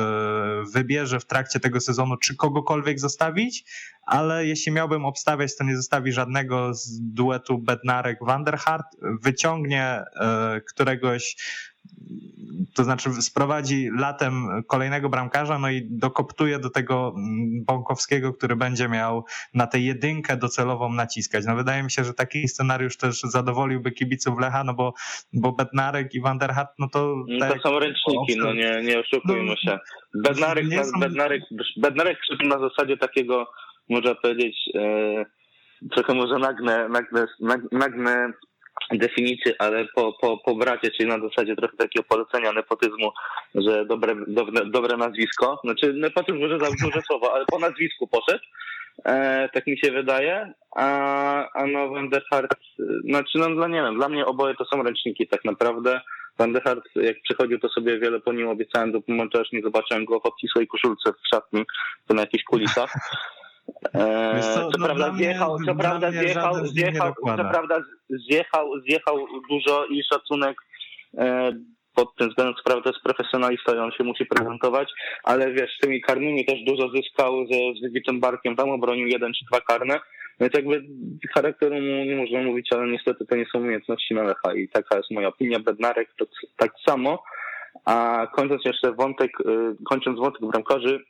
wybierze w trakcie tego sezonu, czy kogokolwiek zostawić, ale jeśli miałbym obstawiać, to nie zostawi żadnego z duetu Bednarek-Vanderhart, wyciągnie e, któregoś to znaczy sprowadzi latem kolejnego bramkarza, no i dokoptuje do tego mm, Bąkowskiego, który będzie miał na tę jedynkę docelową naciskać. No wydaje mi się, że taki scenariusz też zadowoliłby kibiców Lecha, no bo, bo Bednarek i Vanderhart, no to... No tak to są ręczniki, no nie, nie oszukujmy No, się. Bednarek, nie są- Bednarek, Bednarek na zasadzie takiego, można powiedzieć, e, trochę może nagne, nagne, nag- nagne definicje, ale po, po, po bracie, czyli na zasadzie trochę takiego polecenia nepotyzmu, że dobre, dobre, dobre nazwisko, znaczy nepotyzm może za duże słowo, ale po nazwisku poszedł, e, tak mi się wydaje, a, a no Vanderhart, e, znaczy no dla nie wiem, dla mnie oboje to są ręczniki tak naprawdę, Vanderhart jak przychodził, to sobie wiele po nim obiecałem, do momentu aż nie zobaczyłem go w obcisłej koszulce w szatni, to na jakichś kulisach. E, Wiesz co, co no prawda mnie- zjechał, co prawda zjechał, zjechał, co prawda zjechał, zjechał dużo i szacunek e, pod tym względem, co prawda jest profesjonalista i on się musi prezentować, ale wiesz, z tymi karnymi też dużo zyskał ze, z wybitym barkiem, tam obronił jeden czy dwa karne, więc jakby charakteru mu nie można mówić, ale niestety to nie są umiejętności na Lecha i taka jest moja opinia. Bednarek to tak samo, a kończąc jeszcze wątek, y, kończąc wątek bramkarzy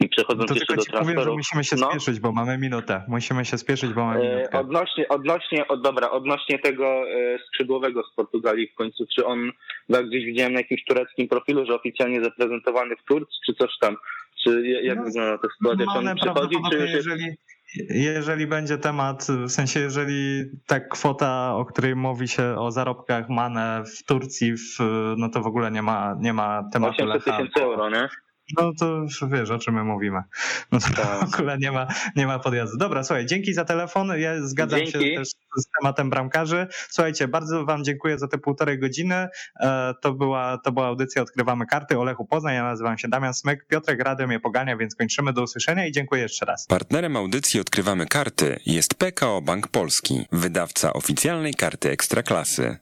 i przechodząc To jeszcze do ci powiem, że musimy się No. spieszyć, bo mamy minutę. Musimy się spieszyć, bo mamy E, minutkę. Odnośnie, odnośnie, od, dobra, odnośnie tego e, skrzydłowego z Portugalii w końcu, czy on, jak gdzieś widziałem na jakimś tureckim profilu, że oficjalnie zaprezentowany w Turcji, czy coś tam, czy jak No, wygląda ta sytuacja, czy No, on przychodzi, czy jeżeli, jeżeli będzie temat, w sensie jeżeli ta kwota, o której mówi się o zarobkach Mane w Turcji, w, no to w ogóle nie ma, nie ma tematu 800 Lecha. tysięcy euro, nie? No to już wiesz, o czym my mówimy. No to Tak. w ogóle nie ma, nie ma podjazdu. Dobra, słuchaj, dzięki za telefon. Ja zgadzam Dzięki. się też z tematem bramkarzy. Słuchajcie, bardzo wam dziękuję za te półtorej godziny. E, To była, to była audycja Odkrywamy Karty Olechu Poznań. Ja nazywam się Damian Smyk. Piotrek Rady mnie pogania, więc kończymy. Do usłyszenia i dziękuję jeszcze raz. Partnerem audycji Odkrywamy Karty jest PKO Bank Polski, wydawca oficjalnej karty Ekstraklasy.